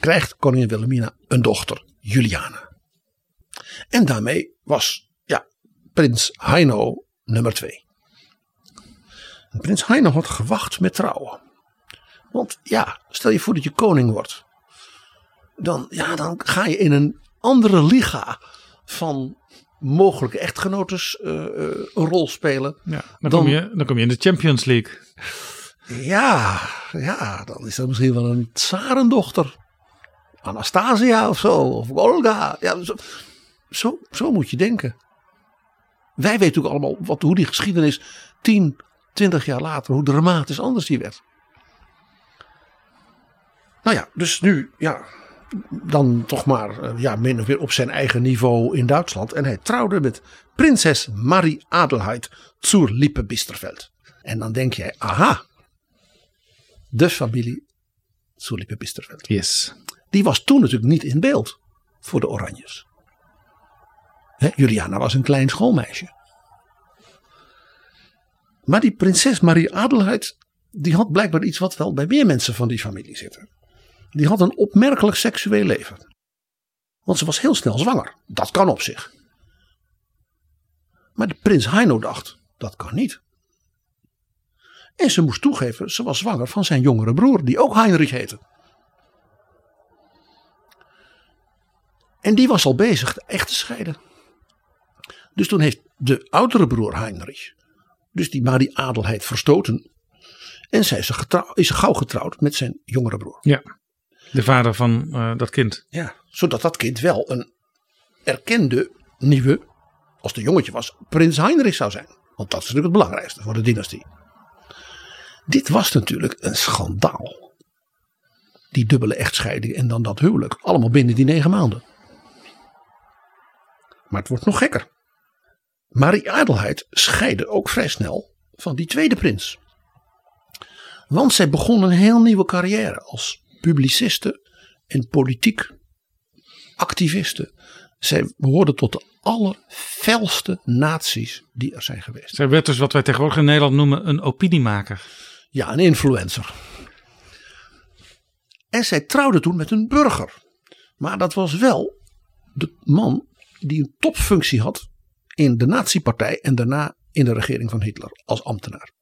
krijgt koningin Wilhelmina een dochter, Juliana. En daarmee was ja, prins Heino nummer twee. prins Heino had gewacht met trouwen. Want ja, stel je voor dat je koning wordt dan, ja, dan ga je in een andere liga van mogelijke echtgenotes uh, uh, een rol spelen. Ja, dan, kom je, dan kom je in de Champions League. Ja, ja, dan is dat misschien wel een tsarendochter. Anastasia of zo, of Olga. Ja, zo, zo, zo moet je denken. Wij weten ook allemaal wat, hoe die geschiedenis 10, 20 jaar later, hoe dramatisch anders die werd. Nou ja, dus nu, ja, dan toch maar eh, ja, min of meer op zijn eigen niveau in Duitsland. En hij trouwde met prinses Marie Adelheid zur Lippe Bisterveld. En dan denk jij, aha, de familie zur Lippe Bisterveld. Yes. Die was toen natuurlijk niet in beeld voor de Oranjes. Juliana was een klein schoolmeisje. Maar die prinses Marie Adelheid, die had blijkbaar iets wat wel bij meer mensen van die familie zitten. Die had een opmerkelijk seksueel leven. Want ze was heel snel zwanger. Dat kan op zich. Maar de prins Heino dacht, dat kan niet. En ze moest toegeven, ze was zwanger van zijn jongere broer, die ook Heinrich heette. En die was al bezig echt te scheiden. Dus toen heeft de oudere broer Heinrich, dus die Marie Adelheid, verstoten. En zij is, is gauw getrouwd met zijn jongere broer. Ja, de vader van eh, dat kind. Ja, zodat dat kind wel een erkende nieuwe, als de jongetje was, prins Heinrich zou zijn. Want dat is natuurlijk het belangrijkste voor de dynastie. Dit was natuurlijk een schandaal. Die dubbele echtscheiding en dan dat huwelijk. Allemaal binnen die negen maanden. Maar het wordt nog gekker. Marie Adelheid scheidde ook vrij snel van die tweede prins. Want zij begon een heel nieuwe carrière als publiciste en politiek activiste. Zij behoorde tot de allerfelste naties die er zijn geweest. Zij werd dus wat wij tegenwoordig in Nederland noemen een opiniemaker. Ja, een influencer. En zij trouwde toen met een burger. Maar dat was wel de man die een topfunctie had in de Nazi-partij en daarna in de regering van Hitler als ambtenaar.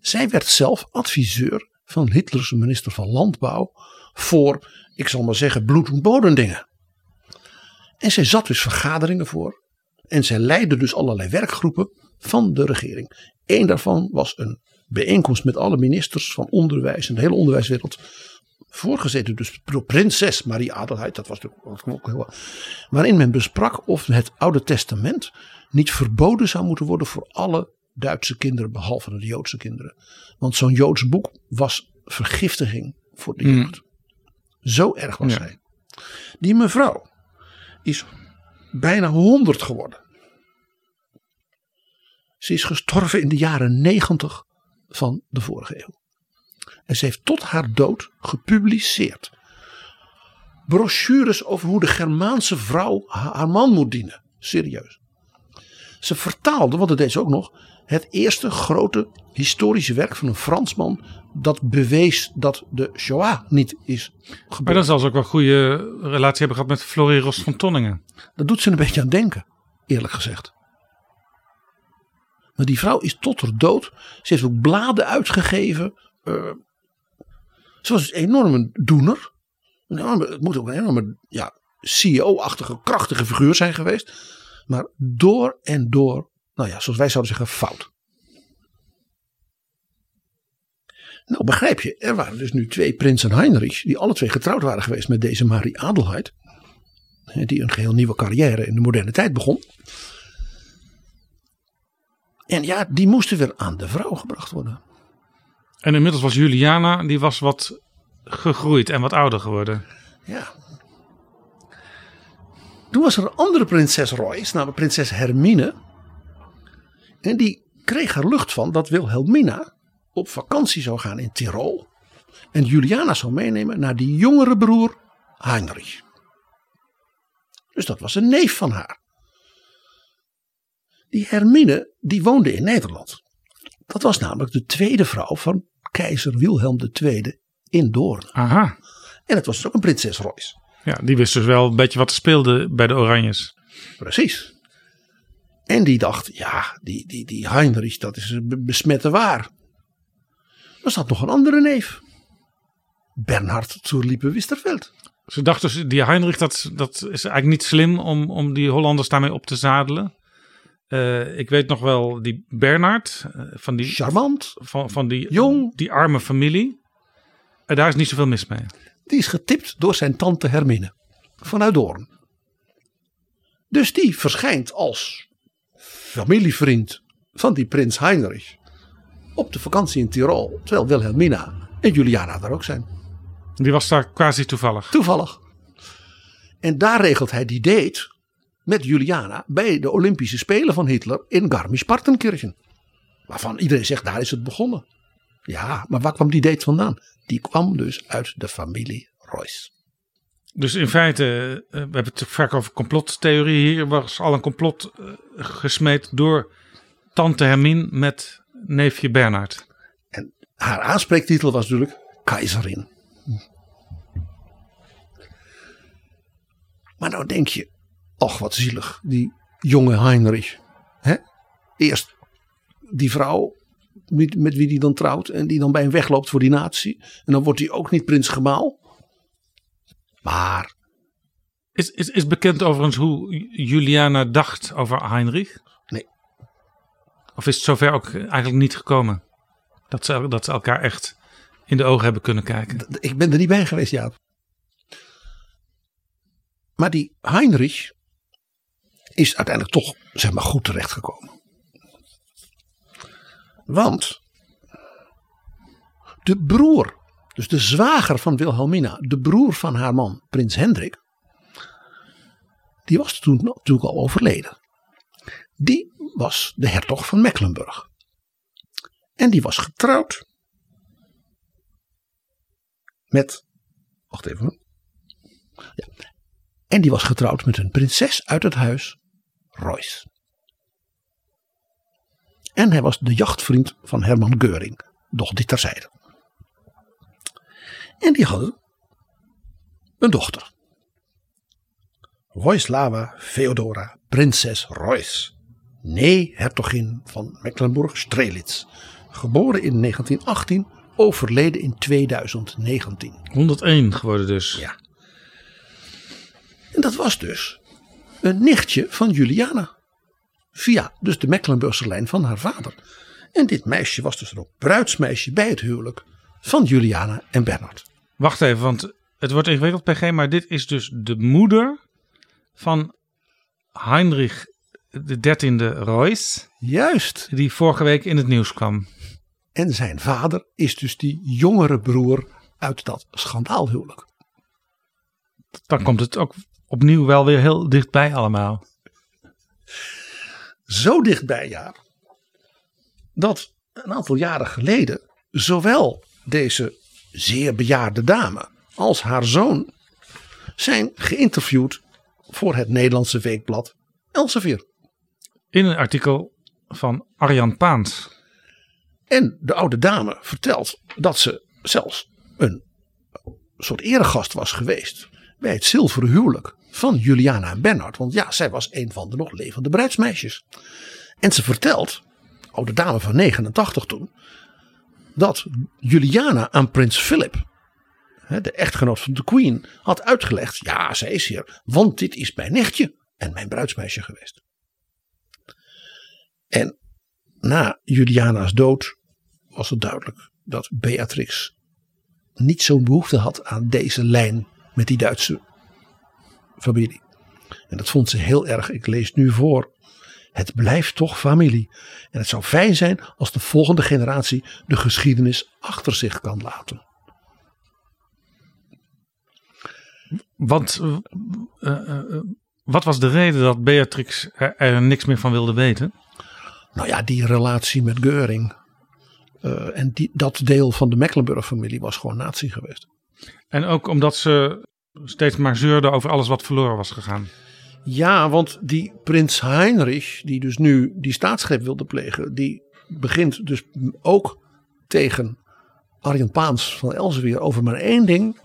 Zij werd zelf adviseur van Hitlers minister van Landbouw voor, ik zal maar zeggen, bloed- en bodendingen. En zij zat dus vergaderingen voor en zij leidde dus allerlei werkgroepen van de regering. Eén daarvan was een bijeenkomst met alle ministers van onderwijs en de hele onderwijswereld. Voorgezeten dus door prinses Marie Adelheid, dat was natuurlijk ook heel. Waarin men besprak of het Oude Testament niet verboden zou moeten worden voor alle Duitse kinderen, behalve de Joodse kinderen. Want zo'n Joods boek was vergiftiging voor de jeugd. Zo erg was Ja. zij. Die mevrouw is bijna 100 geworden. Ze is gestorven in de jaren 90 van de vorige eeuw. En ze heeft tot haar dood gepubliceerd. Brochures over hoe de Germaanse vrouw ha- haar man moet dienen. Serieus. Ze vertaalde, want dat deed ze ook nog, het eerste grote historische werk van een Fransman. dat bewees dat de Shoah niet is gebeurd. Maar dan zal ze ook wel een goede relatie hebben gehad met Florie Ros van Tonningen. Dat doet ze een beetje aan denken, eerlijk gezegd. Maar die vrouw is tot haar dood. Ze heeft ook bladen uitgegeven. eh, ze was een enorme doener. Een enorme- het moet ook een enorme ja, CEO-achtige, krachtige figuur zijn geweest. Maar door en door, nou ja, zoals wij zouden zeggen, fout. Nou, begrijp je, er waren dus nu twee prinsen Heinrich, die alle twee getrouwd waren geweest met deze Marie Adelheid. Die een geheel nieuwe carrière in de moderne tijd begon. En ja, die moesten weer aan de vrouw gebracht worden. En inmiddels was Juliana, die was wat gegroeid en wat ouder geworden. Ja. Toen was er een andere prinses Royce, namelijk prinses Hermine. En die kreeg er lucht van dat Wilhelmina op vakantie zou gaan in Tirol. En Juliana zou meenemen naar die jongere broer Heinrich. Dus dat was een neef van haar. Die Hermine, die woonde in Nederland. Dat was namelijk de tweede vrouw van keizer Wilhelm II in Doorn. Aha. En het was dus ook een prinses Royce. Ja, die wist dus wel een beetje wat er speelde bij de Oranjes. Precies. En die dacht, ja, die, die, die Heinrich, dat is besmette waar. Er zat nog een andere neef. Bernhard zur Liebe Wisterveld. Ze dacht dus, die Heinrich, dat, dat is eigenlijk niet slim om, om die Hollanders daarmee op te zadelen. Eh, ik weet nog wel, die Bernard, eh, van die, Charmant. van, van die, Jong. die arme familie. En daar is niet zoveel mis mee. Die is getipt door zijn tante Hermine. Vanuit Doorn. Dus die verschijnt als familievriend van die prins Heinrich. Op de vakantie in Tirol. Terwijl Wilhelmina en Juliana daar ook zijn. Die was daar quasi toevallig. Toevallig. En daar regelt hij die date met Juliana bij de Olympische Spelen van Hitler in Garmisch-Partenkirchen. Waarvan iedereen zegt, daar is het begonnen. Ja, maar waar kwam die date vandaan? Die kwam dus uit de familie Royce. Dus in feite, eh, we hebben het vaak over complottheorie. Hier was al een complot eh, gesmeed door tante Hermine met neefje Bernard. En haar aanspreektitel was natuurlijk keizerin. Maar nou denk je, ach wat zielig, die jonge Heinrich. Hè? Eerst die vrouw met, met wie hij dan trouwt en die dan bij hem wegloopt voor die natie. En dan wordt hij ook niet prins gemaal. Maar Is, is, is bekend overigens hoe Juliana dacht over Heinrich? Nee. Of is het zover ook eigenlijk niet gekomen? Dat ze, dat ze elkaar echt in de ogen hebben kunnen kijken. ik ben er niet bij geweest, Jaap. Maar die Heinrich is uiteindelijk toch zeg maar goed terechtgekomen. Want de broer, dus de zwager van Wilhelmina, de broer van haar man, prins Hendrik, die was toen natuurlijk al overleden. Die was de hertog van Mecklenburg. En die was getrouwd met, wacht even. Ja. En die was getrouwd met een prinses uit het huis Royce. En hij was de jachtvriend van Herman Geuring, doch dit terzijde. En die hadden een dochter. Wojslawa Feodora, prinses Royce. Nee, hertogin van Mecklenburg-Strelitz. Geboren in 1918, overleden in 2019. 101 geworden dus. Ja. En dat was dus een nichtje van Juliana. Via dus de Mecklenburgse lijn van haar vader. En dit meisje was dus ook bruidsmeisje bij het huwelijk van Juliana en Bernard. Wacht even, want het wordt ingewikkeld, PG, maar dit is dus de moeder van Heinrich de dertiende Royce, Juist. die vorige week in het nieuws kwam. En zijn vader is dus die jongere broer uit dat schandaalhuwelijk. Dan komt het ook opnieuw wel weer heel dichtbij allemaal. Zo dichtbij, ja. Dat een aantal jaren geleden zowel deze zeer bejaarde dame als haar zoon zijn geïnterviewd voor het Nederlandse weekblad Elsevier. In een artikel van Arjan Paans. En de oude dame vertelt dat ze zelfs een soort eregast was geweest bij het zilveren huwelijk van Juliana en Bernard. Want ja, zij was een van de nog levende bruidsmeisjes. En ze vertelt, oude dame van 89 toen, dat Juliana aan prins Philip, de echtgenoot van de queen, had uitgelegd. Ja, zij is hier, want dit is mijn nichtje en mijn bruidsmeisje geweest. En na Juliana's dood was het duidelijk dat Beatrix niet zo'n behoefte had aan deze lijn met die Duitse familie. En dat vond ze heel erg. Ik lees nu voor. Het blijft toch familie. En het zou fijn zijn als de volgende generatie de geschiedenis achter zich kan laten. Want eh, eh, eh, wat was de reden dat Beatrix er, er niks meer van wilde weten? Nou ja, die relatie met Geuring. en die, dat deel van de Mecklenburg-familie was gewoon nazi geweest. En ook omdat ze steeds maar zeurde over alles wat verloren was gegaan. Ja, want die prins Heinrich, die dus nu die staatsgreep wilde plegen, die begint dus ook tegen Arjen Paans van Elsevier over maar één ding.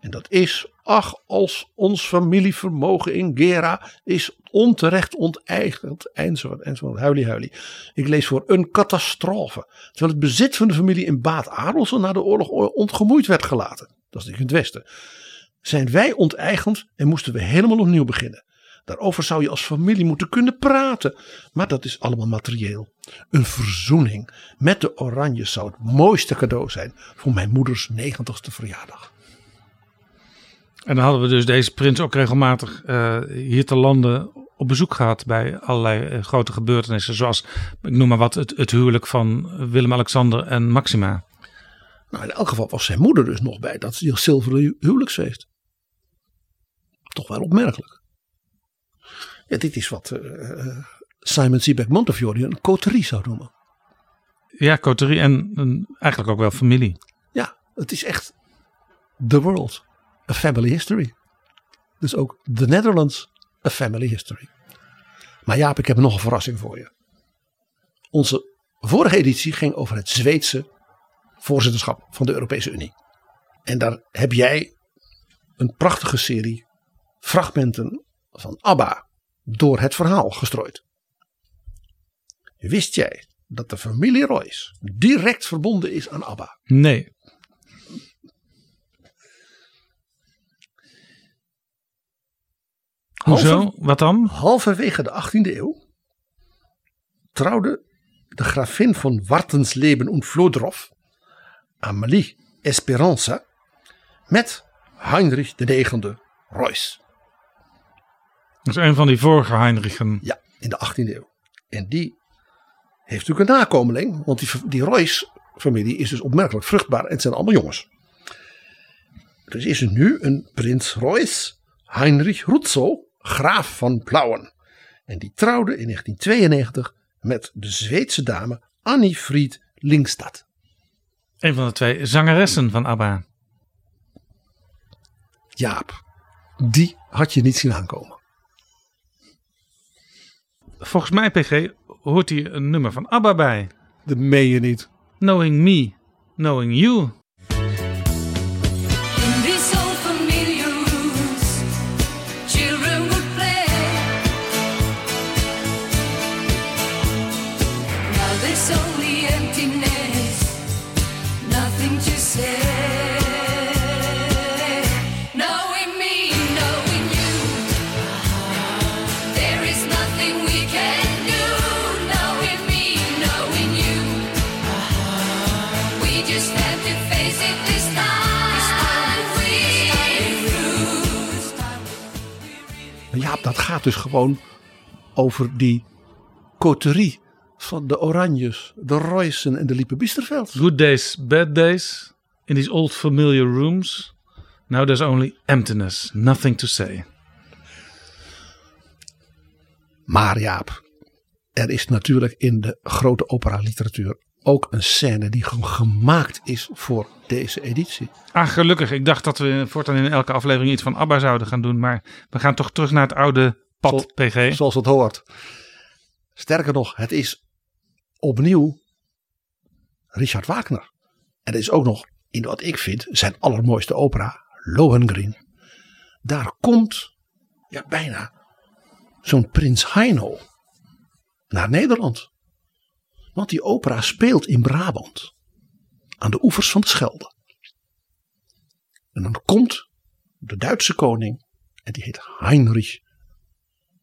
En dat is, ach, als ons familievermogen in Gera is onterecht onteigend, enzovoort, enzovoort, huilie, huilie. Ik lees voor een catastrofe. Terwijl het bezit van de familie in Baat Adelsen na de oorlog ontgemoeid werd gelaten. Dat is in het westen. Zijn wij onteigend en moesten we helemaal opnieuw beginnen. Daarover zou je als familie moeten kunnen praten. Maar dat is allemaal materieel. Een verzoening met de Oranjes zou het mooiste cadeau zijn voor mijn moeders negentigste verjaardag. En dan hadden we dus deze prins ook regelmatig eh, hier te landen op bezoek gehad bij allerlei eh, grote gebeurtenissen. Zoals, ik noem maar wat, het, het huwelijk van Willem-Alexander en Maxima. Nou, in elk geval was zijn moeder dus nog bij dat zilveren hu- huwelijksfeest. Toch wel opmerkelijk. Ja, dit is wat eh, Simon Sebag Montefiore een coterie zou noemen. Ja, coterie en een- eigenlijk ook wel familie. Ja, het is echt the world, a family history. Dus ook the Netherlands, a family history. Maar Jaap, ik heb nog een verrassing voor je. Onze vorige editie ging over het Zweedse voorzitterschap van de Europese Unie. En daar heb jij een prachtige serie fragmenten van ABBA door het verhaal gestrooid. Wist jij dat de familie Royce direct verbonden is aan ABBA? Nee. Hoezo? Wat dan? Halverwege de 18e eeuw trouwde de gravin van Wartensleben und Vlodrov, Amélie Esperanza, met Heinrich IX Royce. Dat is een van die vorige Heinrichen. Ja, in de 18e eeuw. En die heeft natuurlijk een nakomeling, want die, die Royce-familie is dus opmerkelijk vruchtbaar en het zijn allemaal jongens. Dus is er nu een prins Royce, Heinrich Rutzo, graaf van Plauen. En die trouwde in 1992 met de Zweedse dame Annie Fried Lingstad. Een van de twee zangeressen van ABBA. Jaap, die had je niet zien aankomen. Volgens mij, PG, hoort hier een nummer van ABBA bij. Dat meen je niet. Knowing Me, Knowing You. Dat gaat dus gewoon over die coterie van de Oranjes, de Roysen en de Liepe Biesterveld. Good days, bad days. In these old familiar rooms. Now there's only emptiness, nothing to say. Maar Jaap, er is natuurlijk in de grote opera-literatuur ook een scène die gewoon gemaakt is voor deze editie. Ah, gelukkig. Ik dacht dat we voortaan in elke aflevering iets van ABBA zouden gaan doen. Maar we gaan toch terug naar het oude pad, Zo- PG. Zoals het hoort. Sterker nog, het is opnieuw Richard Wagner. En het is ook nog, in wat ik vind, zijn allermooiste opera, Lohengrin. Daar komt ja, bijna zo'n Prins Heino naar Nederland. Want die opera speelt in Brabant. Aan de oevers van de Schelde. En dan komt de Duitse koning. En die heet Heinrich.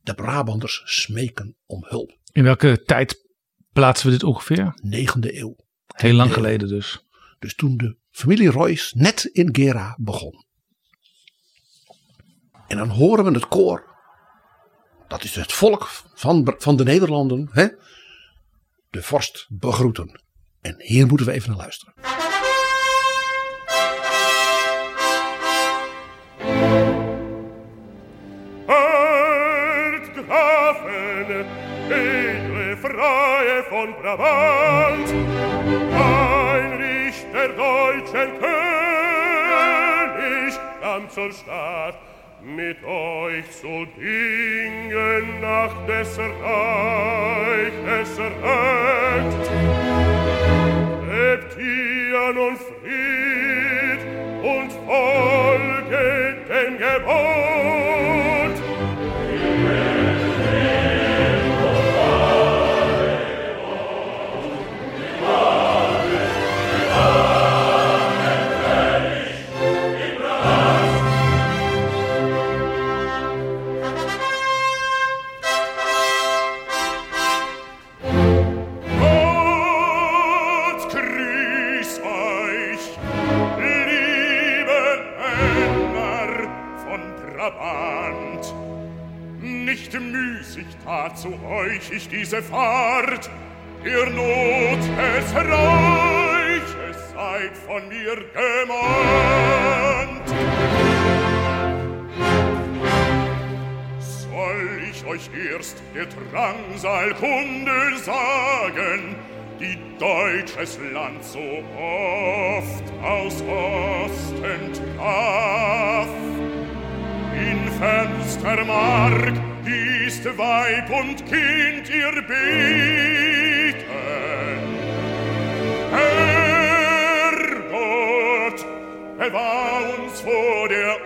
De Brabanders smeken om hulp. In welke tijd plaatsen we dit ongeveer? 9e eeuw. Heel lang eeuw. geleden dus. Dus toen de familie Royce net in Gera begon. En dan horen we het koor. Dat is het volk van, van de Nederlanden. Hè? De vorst begroeten. En hier moeten we even naar luisteren. Grafen, edle Freie von Brabant, Heinrich der deutschen König kam zur mit euch zu dingen nach des Reiches Recht. Lebt ihr nun Fried und folget dem Gebot, euch ich diese Fahrt, ihr Not es Reiches seid von mir gemahnt. Soll ich euch erst der Drangsalkunde sagen, die deutsches Land so oft aus Osten traf? In fernster Mark ist Weib und Kind ihr beten. Herr Gott, bewahr uns vor der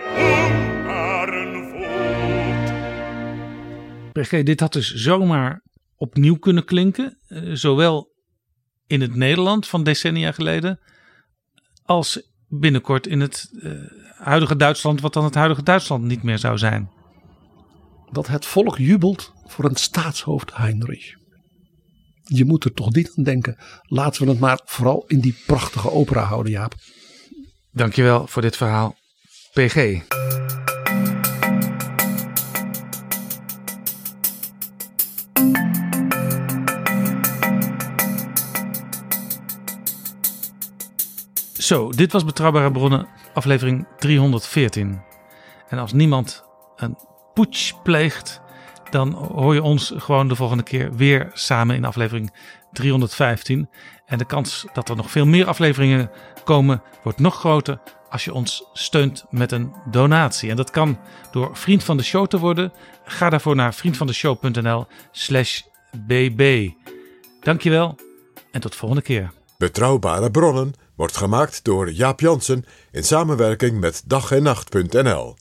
dit had dus zomaar opnieuw kunnen klinken. eh, zowel in het Nederland van decennia geleden. als binnenkort in het eh, huidige Duitsland, wat dan het huidige Duitsland niet meer zou zijn. Dat het volk jubelt voor een staatshoofd Heinrich. Je moet er toch niet aan denken. Laten we het maar vooral in die prachtige opera houden, Jaap. Dankjewel voor dit verhaal, PG. Zo, dit was Betrouwbare Bronnen, aflevering 314. En als niemand een putsch pleegt, dan hoor je ons gewoon de volgende keer weer samen in aflevering 315. En de kans dat er nog veel meer afleveringen komen, wordt nog groter als je ons steunt met een donatie. En dat kan door vriend van de show te worden. Ga daarvoor naar vriendvandeshow.nl slash bb. Dankjewel en tot volgende keer. Betrouwbare bronnen wordt gemaakt door Jaap Jansen in samenwerking met dag en nacht.nl.